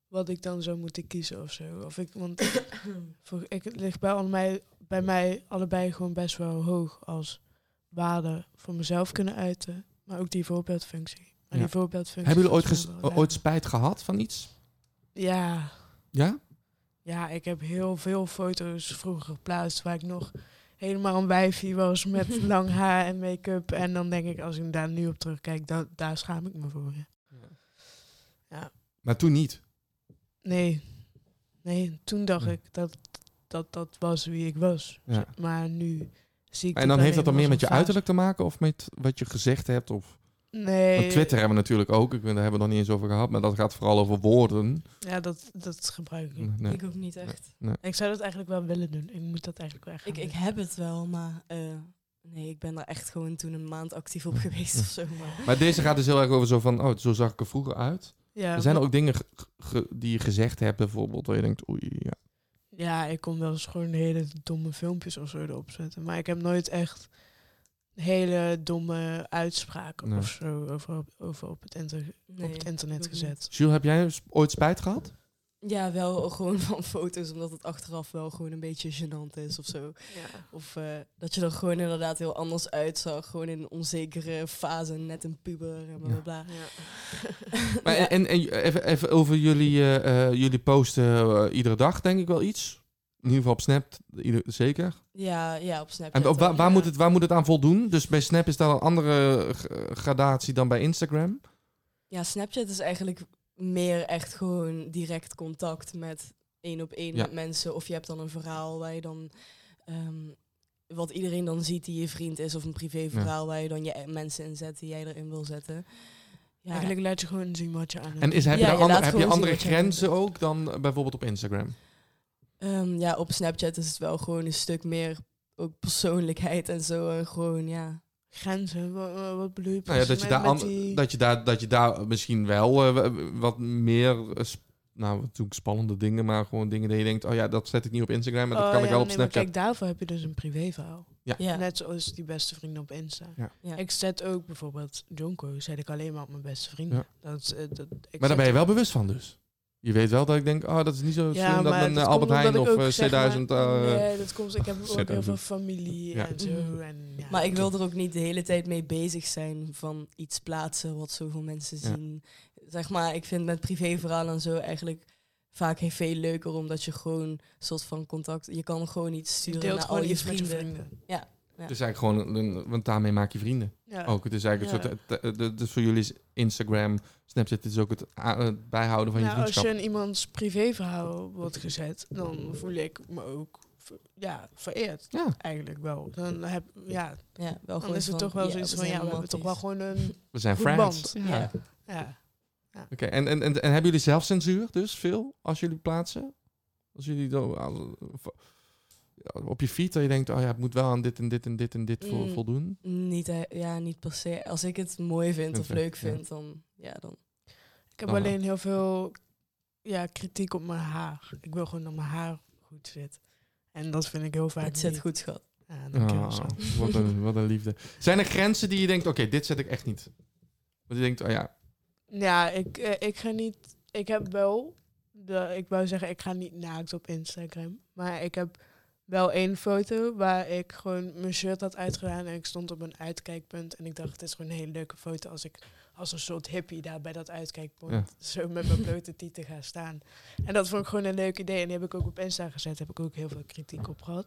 wat ik dan zou moeten kiezen of zo. Of ik, want voor, ik, het ligt bij, allebei, bij mij allebei gewoon best wel hoog als waarde voor mezelf kunnen uiten. Maar ook die voorbeeldfunctie. Maar Ja. die voorbeeldfunctie Hebben jullie ooit, ooit spijt gehad van iets? Ja. Ja? Ja, ik heb heel veel foto's vroeger geplaatst waar ik nog helemaal een wijfie was met lang haar en make-up. En dan denk ik, als ik daar nu op terugkijk, da daar schaam ik me voor. Ja. Maar toen niet. Nee. Nee, toen dacht Ja. ik dat, dat dat was wie ik was. Ja. Maar nu zie ik En dan heeft dat dan meer met je uiterlijk te maken of met wat je gezegd hebt? Of... Nee. Want Twitter hebben we natuurlijk ook, ik, daar hebben we nog niet eens over gehad, maar dat gaat vooral over woorden. Ja, dat, dat gebruik ik. niet. Nee. Ik ook niet echt. Ik zou dat eigenlijk wel willen doen. Ik moet dat eigenlijk wel echt Ik, ik heb het wel, maar eh, nee, ik ben daar echt gewoon toen een maand actief op geweest of zo. Maar. Maar deze gaat dus heel erg over zo van, oh, zo zag ik er vroeger uit. Ja, er zijn er ook dingen ge- ge- die je gezegd hebt, bijvoorbeeld, waar je denkt, oei, ja. Ja, ik kon wel eens gewoon hele domme filmpjes of zo erop zetten. Maar ik heb nooit echt hele domme uitspraken Nee. of zo over, op- over op, het inter- Nee, op het internet gezet. Jules, heb jij ooit spijt gehad? Ja, wel gewoon van foto's, omdat het achteraf wel gewoon een beetje gênant is of zo. Ja. Of eh, dat je er gewoon inderdaad heel anders uitzag. Gewoon in een onzekere fase, net een puber en bla bla bla. Maar Ja. En, en even, even over jullie, eh, eh, jullie posten iedere dag, denk ik wel iets. In ieder geval op Snap, ieder, zeker. Ja, ja, op Snapchat. En op, waar, ja. moet het, waar moet het aan voldoen? Dus bij Snap is dat een andere gradatie dan bij Instagram? Ja, Snapchat is eigenlijk meer echt gewoon direct contact met één op één Ja. met mensen. Of je hebt dan een verhaal waar je dan... ehm, wat iedereen dan ziet die je vriend is. Of een privéverhaal waar je dan je mensen in zet die jij erin wil zetten. Ja, Eigenlijk laat je gewoon zien wat je aan het En is, heb, Ja, je, je daar ander- laat heb je andere grenzen ook dan bijvoorbeeld op Instagram? Ehm, ja, op Snapchat is het wel gewoon een stuk meer ook persoonlijkheid en zo. En gewoon, ja... grenzen, wat, wat bedoel je Nou ja, dat, je met- daar met an- die- dat, je daar, dat je daar misschien wel eh, wat meer, eh, nou natuurlijk spannende dingen, maar gewoon dingen die je denkt, oh ja, dat zet ik niet op Instagram, maar dat Oh, kan ik ja, wel op nee, Snapchat. Kijk, daarvoor heb je dus een privéverhaal. ja. Net zoals die beste vrienden op Insta. Ja. Ja. Ik zet ook bijvoorbeeld Jonko, zet ik alleen maar op mijn beste vrienden. Ja. Dat, eh, dat, ik Maar daar ben je wel bewust van dus. Je weet wel dat ik denk, oh, dat is niet zo Ja, slim dat een dat eh, Albert Heijn of ook, eh, zeg maar- C1000... eh, nee, dat komt. Ik heb ook heel C1000. veel familie Ja. en zo. Mhm. En, ja, Maar ik wil er ook niet de hele tijd mee bezig zijn van iets plaatsen wat zoveel mensen Ja. zien. Zeg maar, ik vind met privéverhalen en zo eigenlijk vaak heel veel leuker omdat je gewoon een soort van contact... Je kan gewoon iets Je sturen deelt naar al je vrienden. vrienden. Ja. Het is eigenlijk gewoon, een, want daarmee maak je vrienden. Ja. Ook, het is eigenlijk Ja. een soort, de- dus voor jullie is Instagram, Snapchat, het is ook het, a- het bijhouden van je Nou, als vriendschap. je in iemands privéverhaal wordt gezet, dan voel ik me ook ja, vereerd. Ja. Eigenlijk wel. Dan, heb, ja, Ja, wel dan gewoon is het toch wel ja, zoiets we van, ja, we hebben toch wel gewoon een... We zijn friends. band. Ja. Ja. Ja. Oké, en, en, en, en hebben jullie zelfcensuur dus veel als jullie plaatsen? Als jullie dan, op je feed dat je denkt, oh ja, het moet wel aan dit en dit en dit en dit Mm. voldoen. Niet, eh, ja, niet per se. Als ik het mooi vind of leuk ja. vind, dan... Ja, dan Ik heb Dan alleen heel veel ja, kritiek op mijn haar. Ik wil gewoon dat mijn haar goed zit. En dat vind ik heel vaak het zit niet. goed, schat. Ja, dankjewel. Ah, zo. wat, een, wat een liefde. Zijn er grenzen die je denkt, oké, dit zet ik echt niet? Dat je denkt, oh ja, Ja, ik, eh, ik ga niet... Ik heb wel... De, ik wou zeggen, ik ga niet naakt op Instagram. Maar ik heb wel één foto waar ik gewoon mijn shirt had uitgedaan. En ik stond op een uitkijkpunt. En ik dacht, het is gewoon een hele leuke foto als ik als een soort hippie daar bij dat uitkijkpunt Ja. zo met mijn blote tieten ga staan. En dat vond ik gewoon een leuk idee. En die heb ik ook op Insta gezet. Heb ik ook heel veel kritiek op gehad.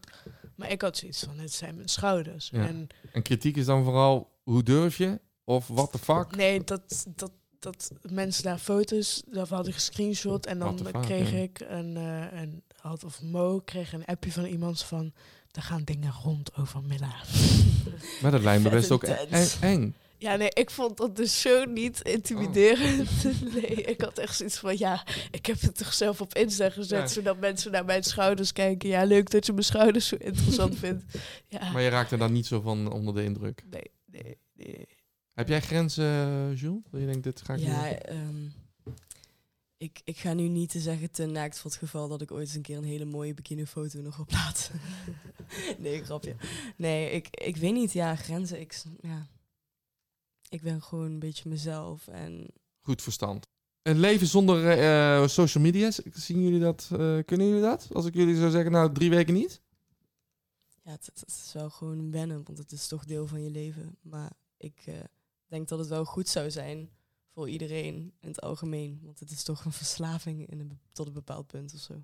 Maar ik had zoiets van, het zijn mijn schouders. Ja. En en kritiek is dan vooral, hoe durf je? Of what the fuck? Nee, dat, dat, dat mensen daar foto's daarvan hadden gescreenshot. En dan fuck, kreeg ja. ik een, eh, een, had of Mo kreeg een appje van iemand van, er gaan dingen rond over Milla. Maar dat lijkt me best ook eng. intens. eng. Ja, nee, ik vond dat dus zo niet intimiderend. Nee, ik had echt zoiets van, ja, ik heb het toch zelf op Insta gezet, Ja. zodat mensen naar mijn schouders kijken. Ja, leuk dat je mijn schouders zo interessant vindt. Ja, Maar je raakt er dan niet zo van onder de indruk. nee, nee, nee. Heb jij grenzen, Jules? Dat je denkt, dit ga ik Ja, niet ik, ik ga nu niet te zeggen te naakt voor het geval dat ik ooit eens een keer een hele mooie bikinifoto nog op laat. nee, grapje. Nee, ik, ik weet niet. Ja, grenzen. Ik, ja. ik ben gewoon een beetje mezelf. En Goed verstand. Een leven zonder eh, social media, zien jullie dat? eh, kunnen jullie dat? Als ik jullie zou zeggen, nou, drie weken niet? ja, het, het is wel gewoon wennen, want het is toch deel van je leven. Maar ik eh, denk dat het wel goed zou zijn voor iedereen in het algemeen. Want het is toch een verslaving in een, tot een bepaald punt of zo.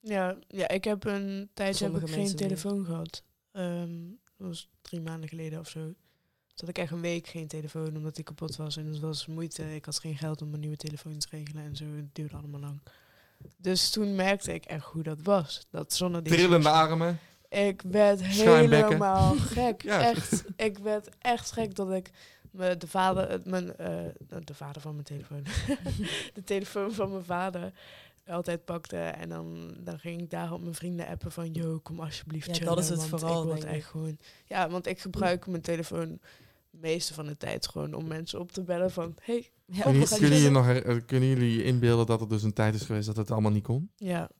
Ja, ja, ik heb een tijdje heb ik geen meer. telefoon gehad. Ehm, dat was drie maanden geleden of zo. Toen had ik echt een week geen telefoon omdat die kapot was. En het was moeite. Ik had geen geld om een nieuwe telefoon te regelen en zo. Het duurde allemaal lang. Dus toen merkte ik echt hoe dat was. Dat zonder die Trillende armen. Ik werd helemaal gek. Ja. Echt. Ik werd echt gek dat ik me de vader, het- mijn, eh, de vader van mijn telefoon, de telefoon van mijn vader altijd pakte. En dan, dan ging ik daar op mijn vrienden appen van, yo, kom alsjeblieft Ja, chillen. dat is het vooral, Ik word echt gewoon, ja, want ik gebruik mijn telefoon de meeste van de tijd gewoon om mensen op te bellen van, hey, Ja, Kunnen, jullie nog, eh, kunnen jullie je inbeelden dat er dus een tijd is geweest dat het allemaal niet kon? ja.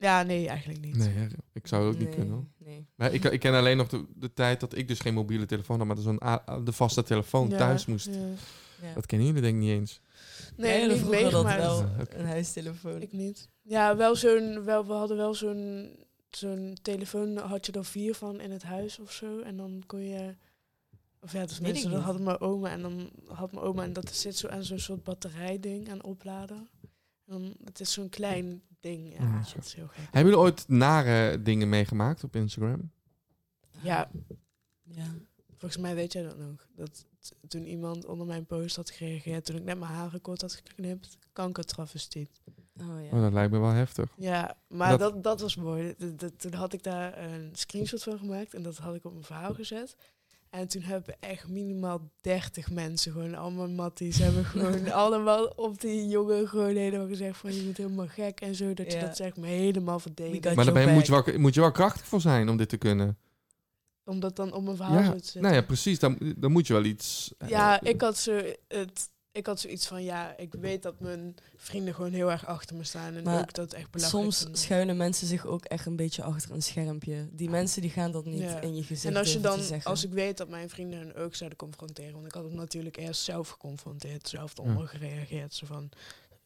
Ja, nee, eigenlijk niet. Nee, ik zou het ook niet kunnen. hoor. Nee. Maar ik, ik ken alleen nog de, de tijd dat ik dus geen mobiele telefoon had, maar dat zo'n de vaste telefoon Ja, thuis moest. ja. Ja. Dat kennen jullie denk ik niet eens. Nee, Nee, niet vroeger dat wel. Een huistelefoon. Ik niet. Ja, wel zo'n, wel, we hadden wel zo'n, zo'n telefoon, had je er vier van in het huis of zo. En dan kon je, of ja, dus Weet mensen, ik dat hadden mijn oma en dan had mijn oma, en dat zit zo aan zo'n soort batterijding aan opladen. Dan, het is zo'n klein ding, ja, Ja, dat zo. is heel gek. Hebben jullie ooit nare dingen meegemaakt op Instagram? Ja, Ja. volgens mij weet jij dat nog. Dat toen iemand onder mijn post had gereageerd, toen ik net mijn haren kort had geknipt, kankertravestiet. Oh ja. Oh, dat lijkt me wel heftig. Ja, maar Dat- dat, dat, was mooi. Dat- toen had ik daar een screenshot van gemaakt en dat had ik op mijn verhaal gezet. En toen hebben echt minimaal 30 mensen, gewoon allemaal matties, hebben gewoon allemaal op die jongen gewoon helemaal gezegd van je bent helemaal gek en zo. Dat je dat zeg maar helemaal verdedigt. Maar daar ben je, your moet, je wel, moet je wel krachtig voor zijn om dit te kunnen. Om dat dan op mijn verhaal Ja, zo te zetten. nou ja, precies. Dan, dan moet je wel iets... eh, Ja, ik had, zo het, ik had zoiets van, ja, ik weet dat mijn vrienden gewoon heel erg achter me staan. En Maar ook dat echt belangrijk Soms vinden. schuilen mensen zich ook echt een beetje achter een schermpje. Die mensen die gaan dat niet Ja. in je gezicht En als je dan, als ik weet dat mijn vrienden hun ook zouden confronteren, want ik had het natuurlijk eerst zelf geconfronteerd, zelf Ja. eronder gereageerd, zo van,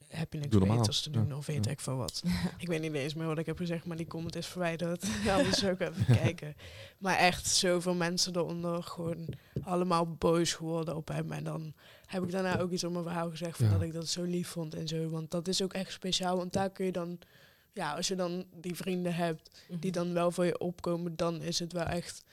happiness Doe normaal, creators te doen ja, of weet ja. ik veel wat. Ik weet niet eens meer wat ik heb gezegd, maar die comment is verwijderd. Ja, dus ook even kijken. Maar echt zoveel mensen eronder gewoon allemaal boos geworden op hem. En dan heb ik daarna ook iets op mijn verhaal gezegd van Ja. dat ik dat zo lief vond en zo. Want dat is ook echt speciaal, want daar kun je dan... Ja, als je dan die vrienden hebt die dan wel voor je opkomen, dan is het wel echt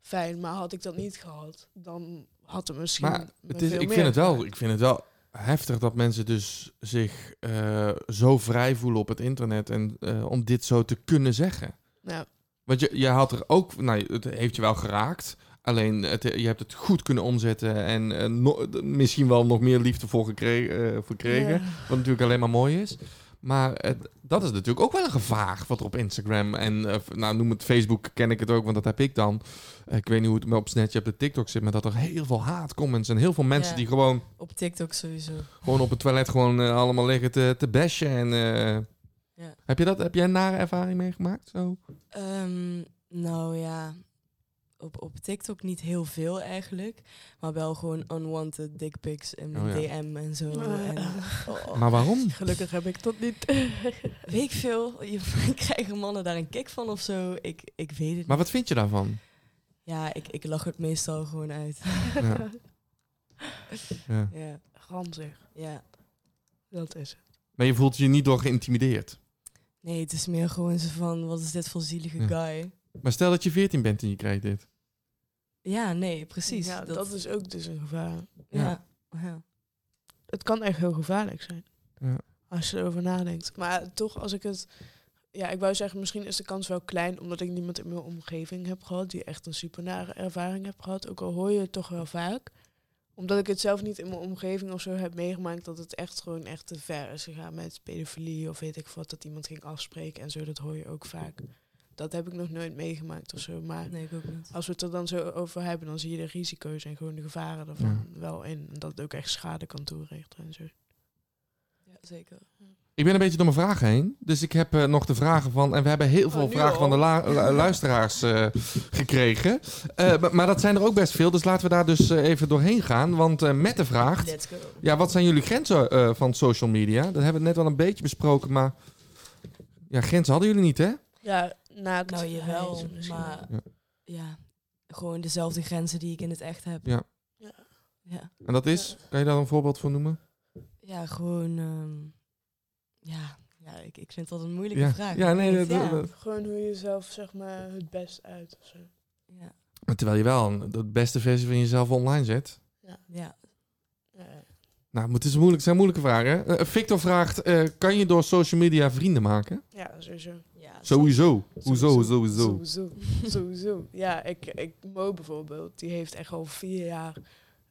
fijn. Maar had ik dat niet gehad, dan had het misschien Maar het is, veel ik, meer vind het wel, ik vind het wel heftig dat mensen dus zich eh, zo vrij voelen op het internet en eh, om dit zo te kunnen zeggen. Ja, Want je, je had er ook, nou, het heeft je wel geraakt. Alleen het, je hebt het goed kunnen omzetten en eh, no- misschien wel nog meer liefde voor gekregen, eh, verkregen. Ja. Wat natuurlijk alleen maar mooi is. Maar het- dat is natuurlijk ook wel een gevaar wat er op Instagram en eh, nou, noem het Facebook, ken ik het ook, want dat heb ik dan. Eh, ik weet niet hoe het op Snapchat op de TikTok zit, maar dat er heel veel haatcomments en heel veel mensen die gewoon, Op TikTok sowieso. gewoon op het toilet gewoon eh, allemaal liggen te, te bashen. En, eh, Ja. heb, je dat, heb jij een nare ervaring meegemaakt? Zo? Ehm, nou ja, op, op TikTok niet heel veel eigenlijk. Maar wel gewoon unwanted dick pics in mijn Oh ja. DM en zo. Ah. En, oh, Maar waarom? Gelukkig heb ik dat niet. weet ik veel. Je, krijgen mannen daar een kick van of zo? Ik, ik weet het Maar niet. wat vind je daarvan? Ja, ik, ik lach het meestal gewoon uit. Ja. Ja. ja, Ranzig, ja. dat is het. Maar je voelt je niet door geïntimideerd. Nee, het is meer gewoon zo van, wat is dit voor zielige Ja. guy? Maar stel dat je 14 bent en je krijgt dit. Ja, nee, precies. Ja, dat, is ook dus een gevaar. Ja, ja. Het kan echt heel gevaarlijk zijn. Ja. Als je erover nadenkt. Maar toch, als ik het... Ja, ik wou zeggen, misschien is de kans wel klein... omdat ik niemand in mijn omgeving heb gehad... die echt een super nare ervaring heb gehad. Ook al hoor je het toch wel vaak. Omdat ik het zelf niet in mijn omgeving of zo heb meegemaakt... dat het echt gewoon echt te ver is gegaan met pedofilie... of weet ik wat, dat iemand ging afspreken en zo. Dat hoor je ook vaak. Dat heb ik nog nooit meegemaakt of zo. Maar Nee, ik ook niet. als we het er dan zo over hebben... dan zie je de risico's en gewoon de gevaren ervan wel in. En dat het ook echt schade kan toerichten en zo. Ja, zeker. Ik ben een beetje door mijn vragen heen. Dus ik heb eh, nog de vragen van... En we hebben heel veel nu vragen al? van de luisteraars eh, gekregen. Eh, maar, dat zijn er ook best veel. Dus laten we daar dus even doorheen gaan. Want eh vraagt... Let's go. Ja, wat zijn jullie grenzen eh, van social media? Dat hebben we net wel een beetje besproken, maar... Ja, grenzen hadden jullie niet, hè? Ja, naakt. Nou, misschien maar Ja. ja. gewoon dezelfde grenzen die ik in het echt heb. Ja. Ja. Ja, En dat is... Kan je daar een voorbeeld voor noemen? ja gewoon, ehm, ja, ja ik, ik vind dat een moeilijke Ja, vraag. ja, nee, Echt, dat- ja. dat- Gewoon hoe je jezelf zeg maar het best uit of zo. ja, Maar terwijl je wel de beste versie van jezelf online zet. ja. Ja, Nou, het is moeilijk, zijn moeilijke vragen. Eh, Victor vraagt, eh, kan je door social media vrienden maken? ja sowieso. ja Sowieso. Hoezo, sowieso. Sowieso. Sowieso. Ja, ik, ik, Mo bijvoorbeeld, die heeft echt al vier jaar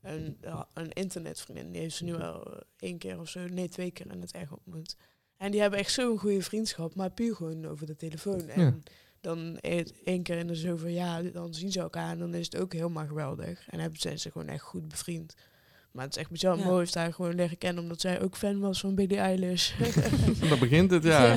een, ja, een internetvriendin. Die heeft ze nu al eh, één keer of zo, nee twee keer in het echt ontmoet. En die hebben echt zo'n goede vriendschap, maar puur gewoon over de telefoon. En Ja. dan e- één keer in de zoveel jaar, dan zien ze elkaar en dan is het ook helemaal geweldig. En hebben zijn ze gewoon echt goed bevriend. Maar het is echt bizar. Ja. Mo heeft haar gewoon leren kennen omdat zij ook fan was van Billie Eilish. Dan begint het, ja.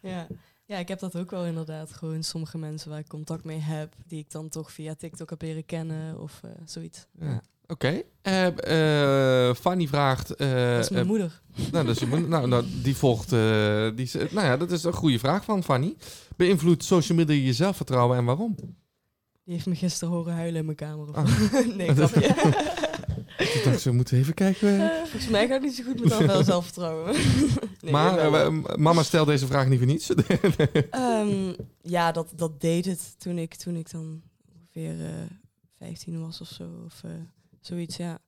ja. Ja, ik heb dat ook wel inderdaad. Gewoon sommige mensen waar ik contact mee heb, die ik dan toch via TikTok heb leren kennen of eh, zoiets. Ja. Ja. Oké. Eh, eh, Fanny vraagt... eh, Dat is mijn moeder. nou, dat is je moeder. nou, nou, die volgt... eh, die, nou ja, dat is een goede vraag van Fanny. Beïnvloedt social media je zelfvertrouwen en waarom? Die heeft me gisteren horen huilen in mijn kamer. Of Ah. nee, grapje. Ik dacht, ze moeten even kijken. Eh, volgens mij gaat het niet zo goed met al wel zelfvertrouwen. nee, maar eh, mama stelt deze vraag niet voor niets. Ehm, ja, dat, dat deed het toen ik, toen ik dan ongeveer eh 15 was of zo. Of eh, zoiets, ja.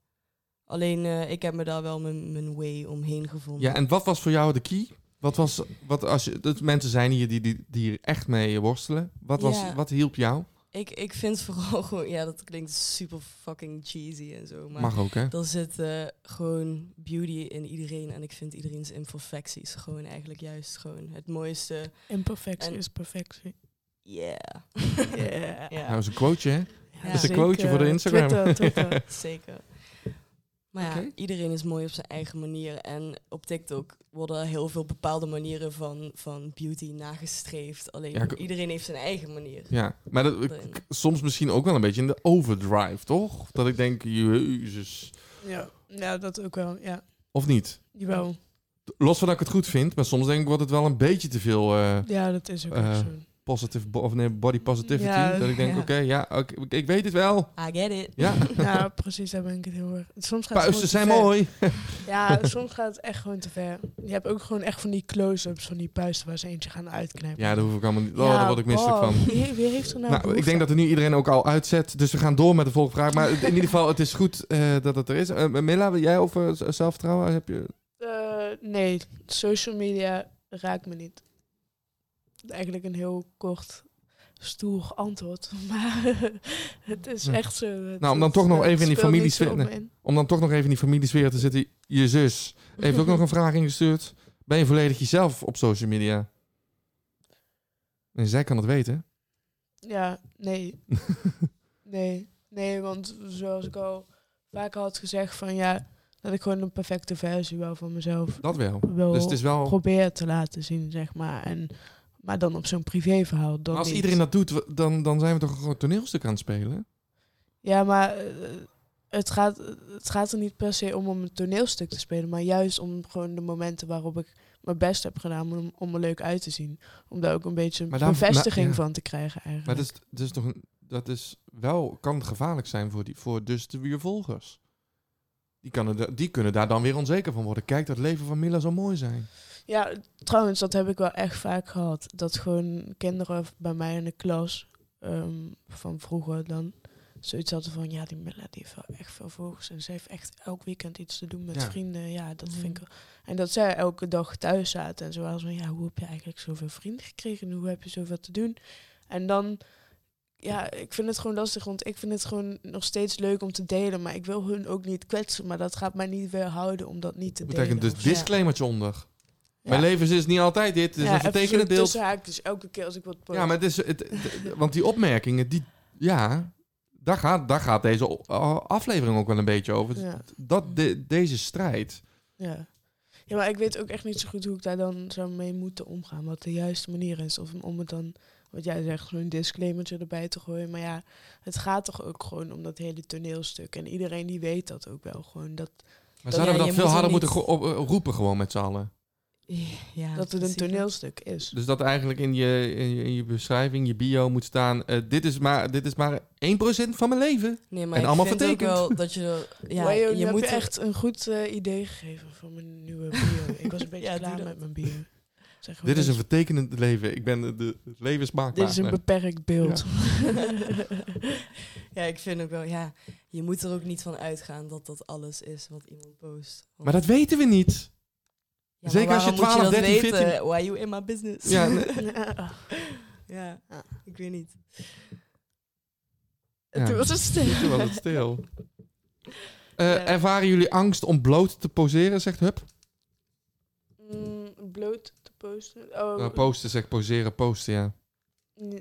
Alleen, eh, ik heb me daar wel mijn, mijn way omheen gevonden. ja, en wat was voor jou de key? Wat was, wat als je, dat mensen zijn hier die, die, die hier echt mee worstelen. Wat, was, Ja. wat hielp jou? Ik, ik vind vooral gewoon, ja, dat klinkt super fucking cheesy en zo. Maar Mag ook, hè? er zit eh, gewoon beauty in iedereen. En ik vind iedereen's imperfecties gewoon eigenlijk juist gewoon het mooiste. Imperfectie En- is perfectie. Yeah. Yeah. ja. Nou, is een quoteje, hè? Ja, is een quoteje voor de Instagram. Twitter, Twitter. Zeker. Maar ja, iedereen is mooi op zijn eigen manier. En op TikTok worden heel veel bepaalde manieren van, van beauty nagestreefd. Alleen Ja, iedereen heeft zijn eigen manier. Ja, maar dat, soms misschien ook wel een beetje in de overdrive, toch? Dat ik denk, jezus. Ja. ja, dat ook wel. Ja, Of niet? jawel. Los van dat ik het goed vind, maar soms denk ik wordt het wel een beetje te veel eh, Ja, dat is ook echt zo. Positive bo- of nee, body positivity. Ja, dat ik denk, ja. oké, ja, ik weet het wel. I get it. Ja, Ja, precies, daar ben ik het heel erg. Soms gaat het puisten zijn ver. mooi. Ja, soms gaat het echt gewoon te ver. Je hebt ook gewoon echt van die close-ups van die puisten waar ze eentje gaan uitknijpen. Ja, daar hoef ik allemaal niet. Oh, Ja, daar word ik misselijk wow. van. Wie, wie heeft er nou, Nou, ik denk dat er nu iedereen ook al uitzet. Dus we gaan door met de volgende vraag. Maar in ieder geval, het is goed eh, dat het er is. Eh Milla, wil jij over zelfvertrouwen? Heb je... Eh, nee, social media raakt me niet. Eigenlijk een heel kort, stoer antwoord. Maar het is Ja. echt zo. Het- Nou, om dan toch nog even in die familiesfeer- nee. Om dan toch nog even in die familiesfeer te zitten. Je zus heeft ook nog een vraag ingestuurd. Ben je volledig jezelf op social media? En zij kan het weten. Ja, nee. nee. Nee, want zoals ik al vaak had gezegd van ja, dat ik gewoon een perfecte versie wel van mezelf Dat wel. Dus het is wel... probeer te laten zien, zeg maar. En, maar dan op zo'n privéverhaal. Dan Maar als niet. iedereen dat doet, dan, dan zijn we toch een groot toneelstuk aan het spelen? Ja, maar eh, het, gaat, het gaat er niet per se om om een toneelstuk te spelen, maar juist om gewoon de momenten waarop ik mijn best heb gedaan om, om er leuk uit te zien. Om daar ook een beetje een dan- bevestiging maar- ja. van te krijgen eigenlijk. Maar dat is, dat is toch een, dat is wel, kan gevaarlijk zijn voor, die, voor dus de je volgers. Die, kan er, die kunnen daar dan weer onzeker van worden. Kijk, dat leven van Milla zou mooi zijn. Ja, trouwens, dat heb ik wel echt vaak gehad. Dat gewoon kinderen bij mij in de klas ehm, van vroeger dan zoiets hadden van... Ja, die Milla die heeft wel echt veel volgers. En ze heeft echt elk weekend iets te doen met Ja. vrienden. Ja, dat Mhm. vind ik... En dat zij elke dag thuis zaten. En zo ze van... Ja, hoe heb je eigenlijk zoveel vrienden gekregen? En hoe heb je zoveel te doen? En dan... Ja, ik vind het gewoon lastig, want ik vind het gewoon nog steeds leuk om te delen. Maar ik wil hun ook niet kwetsen. Maar dat gaat mij niet weerhouden om dat niet te delen. betekent dus disclaimertje onder. Mijn leven is niet altijd dit. Het is Ja, een vertekende haakjes, elke keer als ik wat. Ja, maar het is... Het, het- want die opmerkingen, die... Ja, daar gaat, daar gaat deze aflevering ook wel een beetje over. Ja. Dat, de, deze strijd. Ja. ja, maar ik weet ook echt niet zo goed hoe ik daar dan zou mee moeten omgaan. Wat de juiste manier is. Of om het dan, wat jij zegt, zo'n disclaimertje erbij te gooien. Maar ja, het gaat toch ook gewoon om dat hele toneelstuk. En iedereen die weet dat ook wel gewoon. Dat, Maar zouden we dat veel er harder niet- moeten roepen gewoon met z'n allen? Ja, dat het een toneelstuk is. Dus dat eigenlijk in je, in je, in je beschrijving, je bio moet staan... eh, dit, is maar, dit is maar 1% van mijn leven. Nee, maar En ik allemaal vind ook wel dat je... Ja, maar je, je hebt moet je echt een goed eh, idee gegeven voor mijn nieuwe bio. ik was een beetje Ja, klaar met mijn bio. Zeg Dit is een vertekenend leven. Ik ben de, de, het leven smaakbaar. dit is een beperkt beeld. ja, ik vind ook wel, ja, je moet er ook niet van uitgaan dat dat alles is wat iemand post. Want- Maar dat weten we niet. Ja, zeker als je waarom moet 12, dat 13, weten? 14 Why you in my business? Ja, nee. Ja. ja, Ja. ik weet niet. Ja. Toen was het stil. Toen was het stil. Eh, Ja. Ervaren jullie angst om bloot te poseren, zegt Hup? Mm, bloot te posten. Oh, Nou, posten zegt poseren, posten, ja.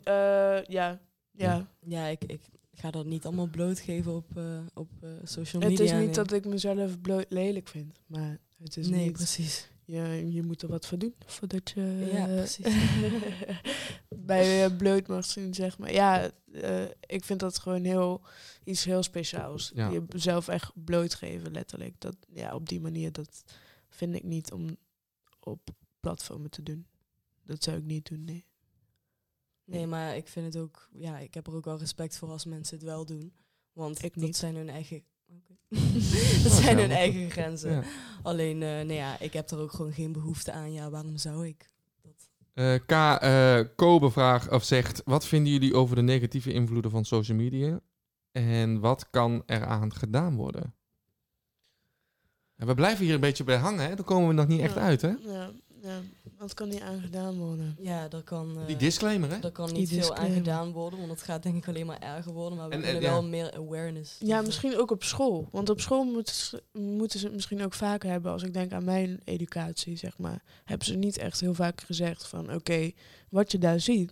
eh, ja. Ja. Ja, ik, ik ga dat niet allemaal blootgeven op, eh, op eh, social Het media. is niet nee. dat ik mezelf bloot lelijk vind, maar het is Nee, niet. precies. Je, je moet er wat voor doen voordat je Ja, eh, precies. bij je bloot mag zien, zeg maar. Ja, eh, ik vind dat gewoon heel iets heel speciaals. Ja. Jezelf echt blootgeven, letterlijk. Dat, ja, op die manier, dat vind ik niet om op platformen te doen. Dat zou ik niet doen, nee. Nee, maar ik vind het ook, ja, ik heb er ook wel respect voor als mensen het wel doen. Want Ik dat niet. zijn hun eigen. Dat zijn hun eigen grenzen. ja. Alleen, eh nee, ja, ik heb er ook gewoon geen behoefte aan. Ja, waarom zou ik? Dat... Eh, K. eh Kobe vraagt of zegt: Wat vinden jullie over de negatieve invloeden van social media? En wat kan eraan gedaan worden? En we blijven hier een beetje bij hangen, hè? Dan komen we nog niet echt uit, hè? Ja, ja, wat kan hier aan gedaan worden? Ja, daar kan, eh, Die disclaimer, hè? daar kan Die niet veel aan disclaimer. gedaan worden. Want het gaat denk ik alleen maar erger worden. Maar we En, willen eh, ja. wel meer awareness. Ja, Dus, misschien ook op school. Want op school moeten ze, moeten ze het misschien ook vaker hebben. Als ik denk aan mijn educatie, zeg maar. Hebben ze niet echt heel vaak gezegd van... Oké, wat je daar ziet...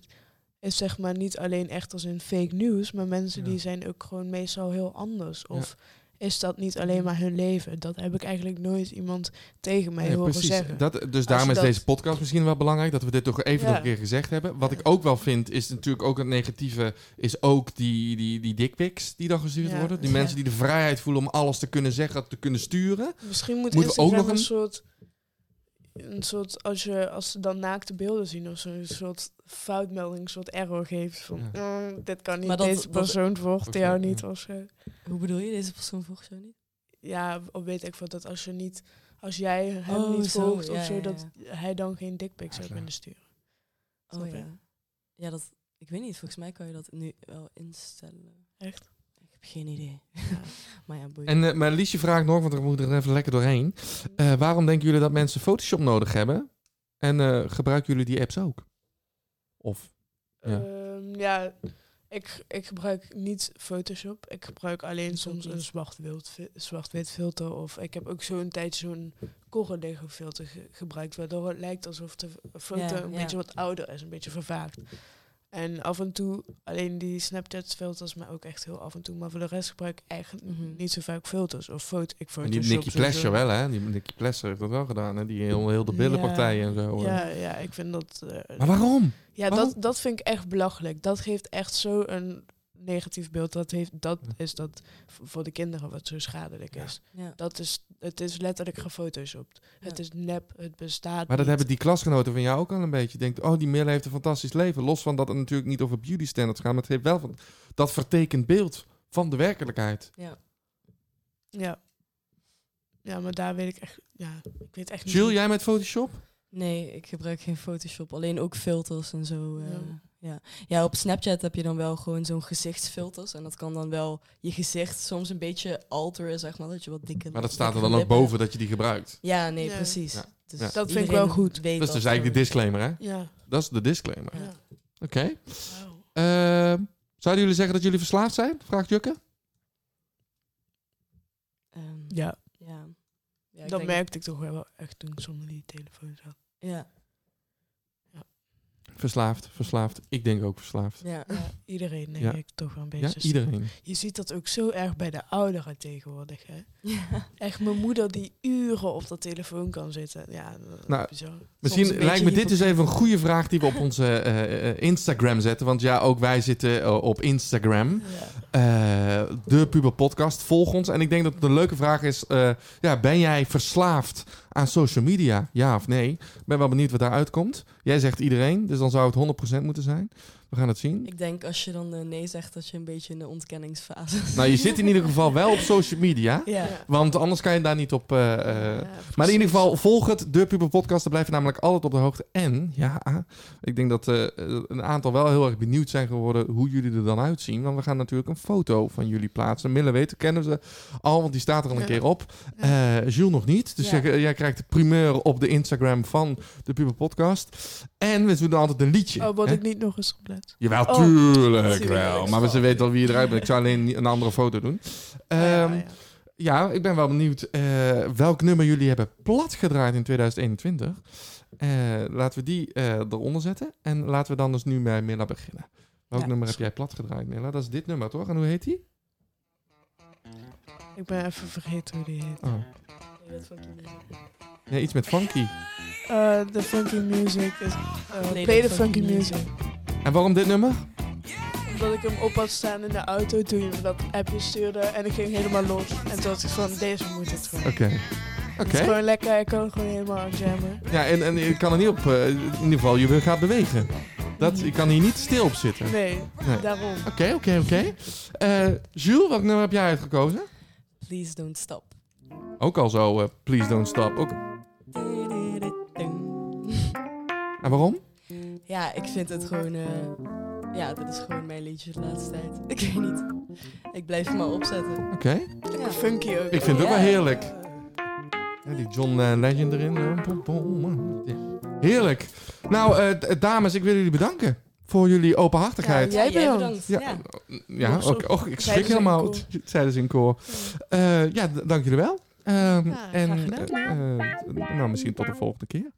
Is zeg maar niet alleen echt als in fake news. Maar mensen Ja. die zijn ook gewoon meestal heel anders. Of is dat niet alleen maar hun leven? Dat heb ik eigenlijk nooit iemand tegen mij Nee, horen precies. zeggen. Dat, dus daarom is dat- deze podcast misschien wel belangrijk, dat we dit toch even Ja. nog een keer gezegd hebben. Wat Ja. ik ook wel vind, is natuurlijk ook het negatieve, is ook die, die, die dickpics die dan gestuurd Ja. worden. Die mensen die de vrijheid voelen om alles te kunnen zeggen, te kunnen sturen. Misschien moet Moeten we ook nog een- soort... een soort, als, je, als ze dan naakte beelden zien of zo, een soort foutmelding, een soort error geeft van, "Mm, dit kan niet, Maar dat- deze dat- persoon volgt jou ja. niet of zo. Hoe bedoel je? Deze persoon volgt jou niet? Ja, of weet ik wat, dat als je niet, als jij hem Oh, niet zo, volgt ja, of zo, ja, dat hij dan geen dickpics Ja, zou zo. kunnen sturen. Oh ja. Ja, dat... Ik weet niet, volgens mij kan je dat nu wel instellen. Echt? Geen idee. maar ja, boeien. En eh, maar Liesje vraagt nog, want we moeten er even lekker doorheen. Eh, waarom denken jullie dat mensen Photoshop nodig hebben? En eh, gebruiken jullie die apps ook? Of Ja. Ja, ja ik, ik gebruik niet Photoshop. Ik gebruik alleen soms een zwart-wit zwart-wit filter. Of ik heb ook zo'n tijd zo'n Correlego filter ge- gebruikt. Waardoor het lijkt alsof de foto Ja, een ja. beetje wat ouder is. Een beetje vervaagd. En af en toe, alleen die Snapchat filters, maar ook echt heel af en toe. Maar voor de rest gebruik ik eigenlijk Mhm. niet zo vaak filters. Of foto, ik en Photoshop die Nicky. Pleasure wel, hè? Die Nicky Pleasure heeft dat wel gedaan, hè? Die heel, heel de billenpartijen en zo. Ja, ja, ik vind dat... eh, Maar waarom? Ja, Waarom? dat, dat vind ik echt belachelijk. Dat geeft echt zo een negatief beeld. Dat, heeft, dat is dat voor de kinderen wat zo schadelijk Ja. is. ja. Dat is, het is letterlijk gefotoshopt. Het is nep, het bestaat Maar dat niet. hebben die klasgenoten van jou ook al een beetje. Denkt, oh, die Mille heeft een fantastisch leven. Los van dat het natuurlijk niet over beauty standards gaat, maar het heeft wel van dat vertekend beeld van de werkelijkheid. ja. Ja. Ja, maar daar weet ik echt... Ja, ik weet echt niet... Jill, jij met Photoshop? Nee, ik gebruik geen Photoshop. Alleen ook filters en zo. eh, Ja. Ja. Ja. op Snapchat heb je dan wel gewoon zo'n gezichtsfilters. En dat kan dan wel je gezicht soms een beetje alteren, zeg maar. Dat je wat dikke Maar dat staat er dan ook boven dat je die gebruikt. Ja, nee, Ja. precies. Ja. Dus Ja. Dat vind ik wel goed. Weet Dat is dus eigenlijk de disclaimer, hè? Ja. Dat is de disclaimer. ja. Oké. Wauw. Eh, zouden jullie zeggen dat jullie verslaafd zijn? Vraagt Jukke. Ehm, Ja, ja. Ja, ik dat merkte ik toch wel echt toen ik zonder die telefoon zat. Ja, Verslaafd, verslaafd. Ik denk ook verslaafd. ja. Ja, iedereen denk Ja. ik toch wel een Ja, beetje. iedereen. Je ziet dat ook zo erg bij de ouderen tegenwoordig. Hè? ja. Echt mijn moeder die uren op dat telefoon kan zitten. Ja, Nou. Misschien lijkt me dit dus even een goede vraag die we op onze eh, eh, Instagram zetten. Want ja, ook wij zitten eh, op Instagram. Ja. Eh, de Puber Podcast. Volg ons. En ik denk dat het een leuke vraag is: eh, ja, ben jij verslaafd aan social media? Ja of nee? Ik ben wel benieuwd wat daaruit komt. Jij zegt iedereen, dus dan zou het 100% moeten zijn. We gaan het zien. Ik denk als je dan eh, nee zegt, dat je een beetje in de ontkenningsfase zit. Nou, je zit in ieder geval wel op social media. Ja. Want anders kan je daar niet op. eh, eh, Ja, Maar in ieder geval, volg het, de Puber Podcast. Dan blijf je namelijk altijd op de hoogte. En, ja, ik denk dat eh, een aantal wel heel erg benieuwd zijn geworden hoe jullie er dan uitzien. Want we gaan natuurlijk een foto van jullie plaatsen. Mille weten, kennen ze al, want die staat er al een Ja. keer op. Eh Jules nog niet. Dus Ja. jij, jij krijgt de primeur op de Instagram van de Puber Podcast. En we doen altijd een liedje. Oh, word hè? ik niet nog eens oplet. Jawel, Oh, tuurlijk tuurlijk. wel. Maar ze weten wel wie je eruit bent. Ik zou alleen een andere foto doen. Oh, ja, Ehm, ja. ja, ik ben wel benieuwd eh, welk nummer jullie hebben platgedraaid in 2021. Eh, laten we die eh, eronder zetten. En laten we dan dus nu bij Milla beginnen. Welk Ja, nummer heb jij platgedraaid, Milla? Dat is dit nummer, toch? En hoe heet die? Ik ben even vergeten hoe die heet. Oh. Nee, iets met funky. Eh, The Funky Music is... eh, Play the Funky, music. En waarom dit nummer? Omdat ik hem op had staan in de auto toen je me dat appje stuurde. En ik ging helemaal los. En toen was ik van, deze moet het gewoon. Oké. Het is gewoon lekker, ik kan gewoon helemaal aan jammen. Ja, en, en je kan er niet op... eh, in ieder geval, je gaat bewegen. Dat, je kan hier niet stil op zitten. Oké, Nee, Nee. daarom. oké, oké. Eh, Jules, welk nummer heb jij uitgekozen? Please don't stop. Ook al zo, eh, Please Don't Stop. Ook... En waarom? Ja, ik vind het gewoon... eh, ja, dit is gewoon mijn liedje de laatste tijd. Ik weet niet. Ik blijf hem maar opzetten. Oké. Ja. Funky ook. Ik vind het ook Ja. wel heerlijk. Ja, die John eh, Legend erin. ja. Heerlijk. Nou, eh, dames, ik wil jullie bedanken voor jullie openhartigheid. Ja, Ja, Jij bedankt. ja, Ja. Zo- ook, och, ik schrik helemaal. Zeiden ze in koor. Eh, ja, dank jullie wel. Ehm, Ja, en nou, misschien tot de volgende keer.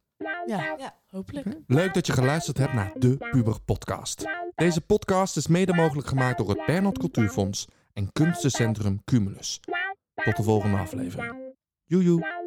Ja, Ja. hopelijk. Leuk dat je geluisterd hebt naar de Puber Podcast. Deze podcast is mede mogelijk gemaakt door het Bernhard Cultuurfonds en Kunstencentrum Cumulus. Tot de volgende aflevering. Joejoe.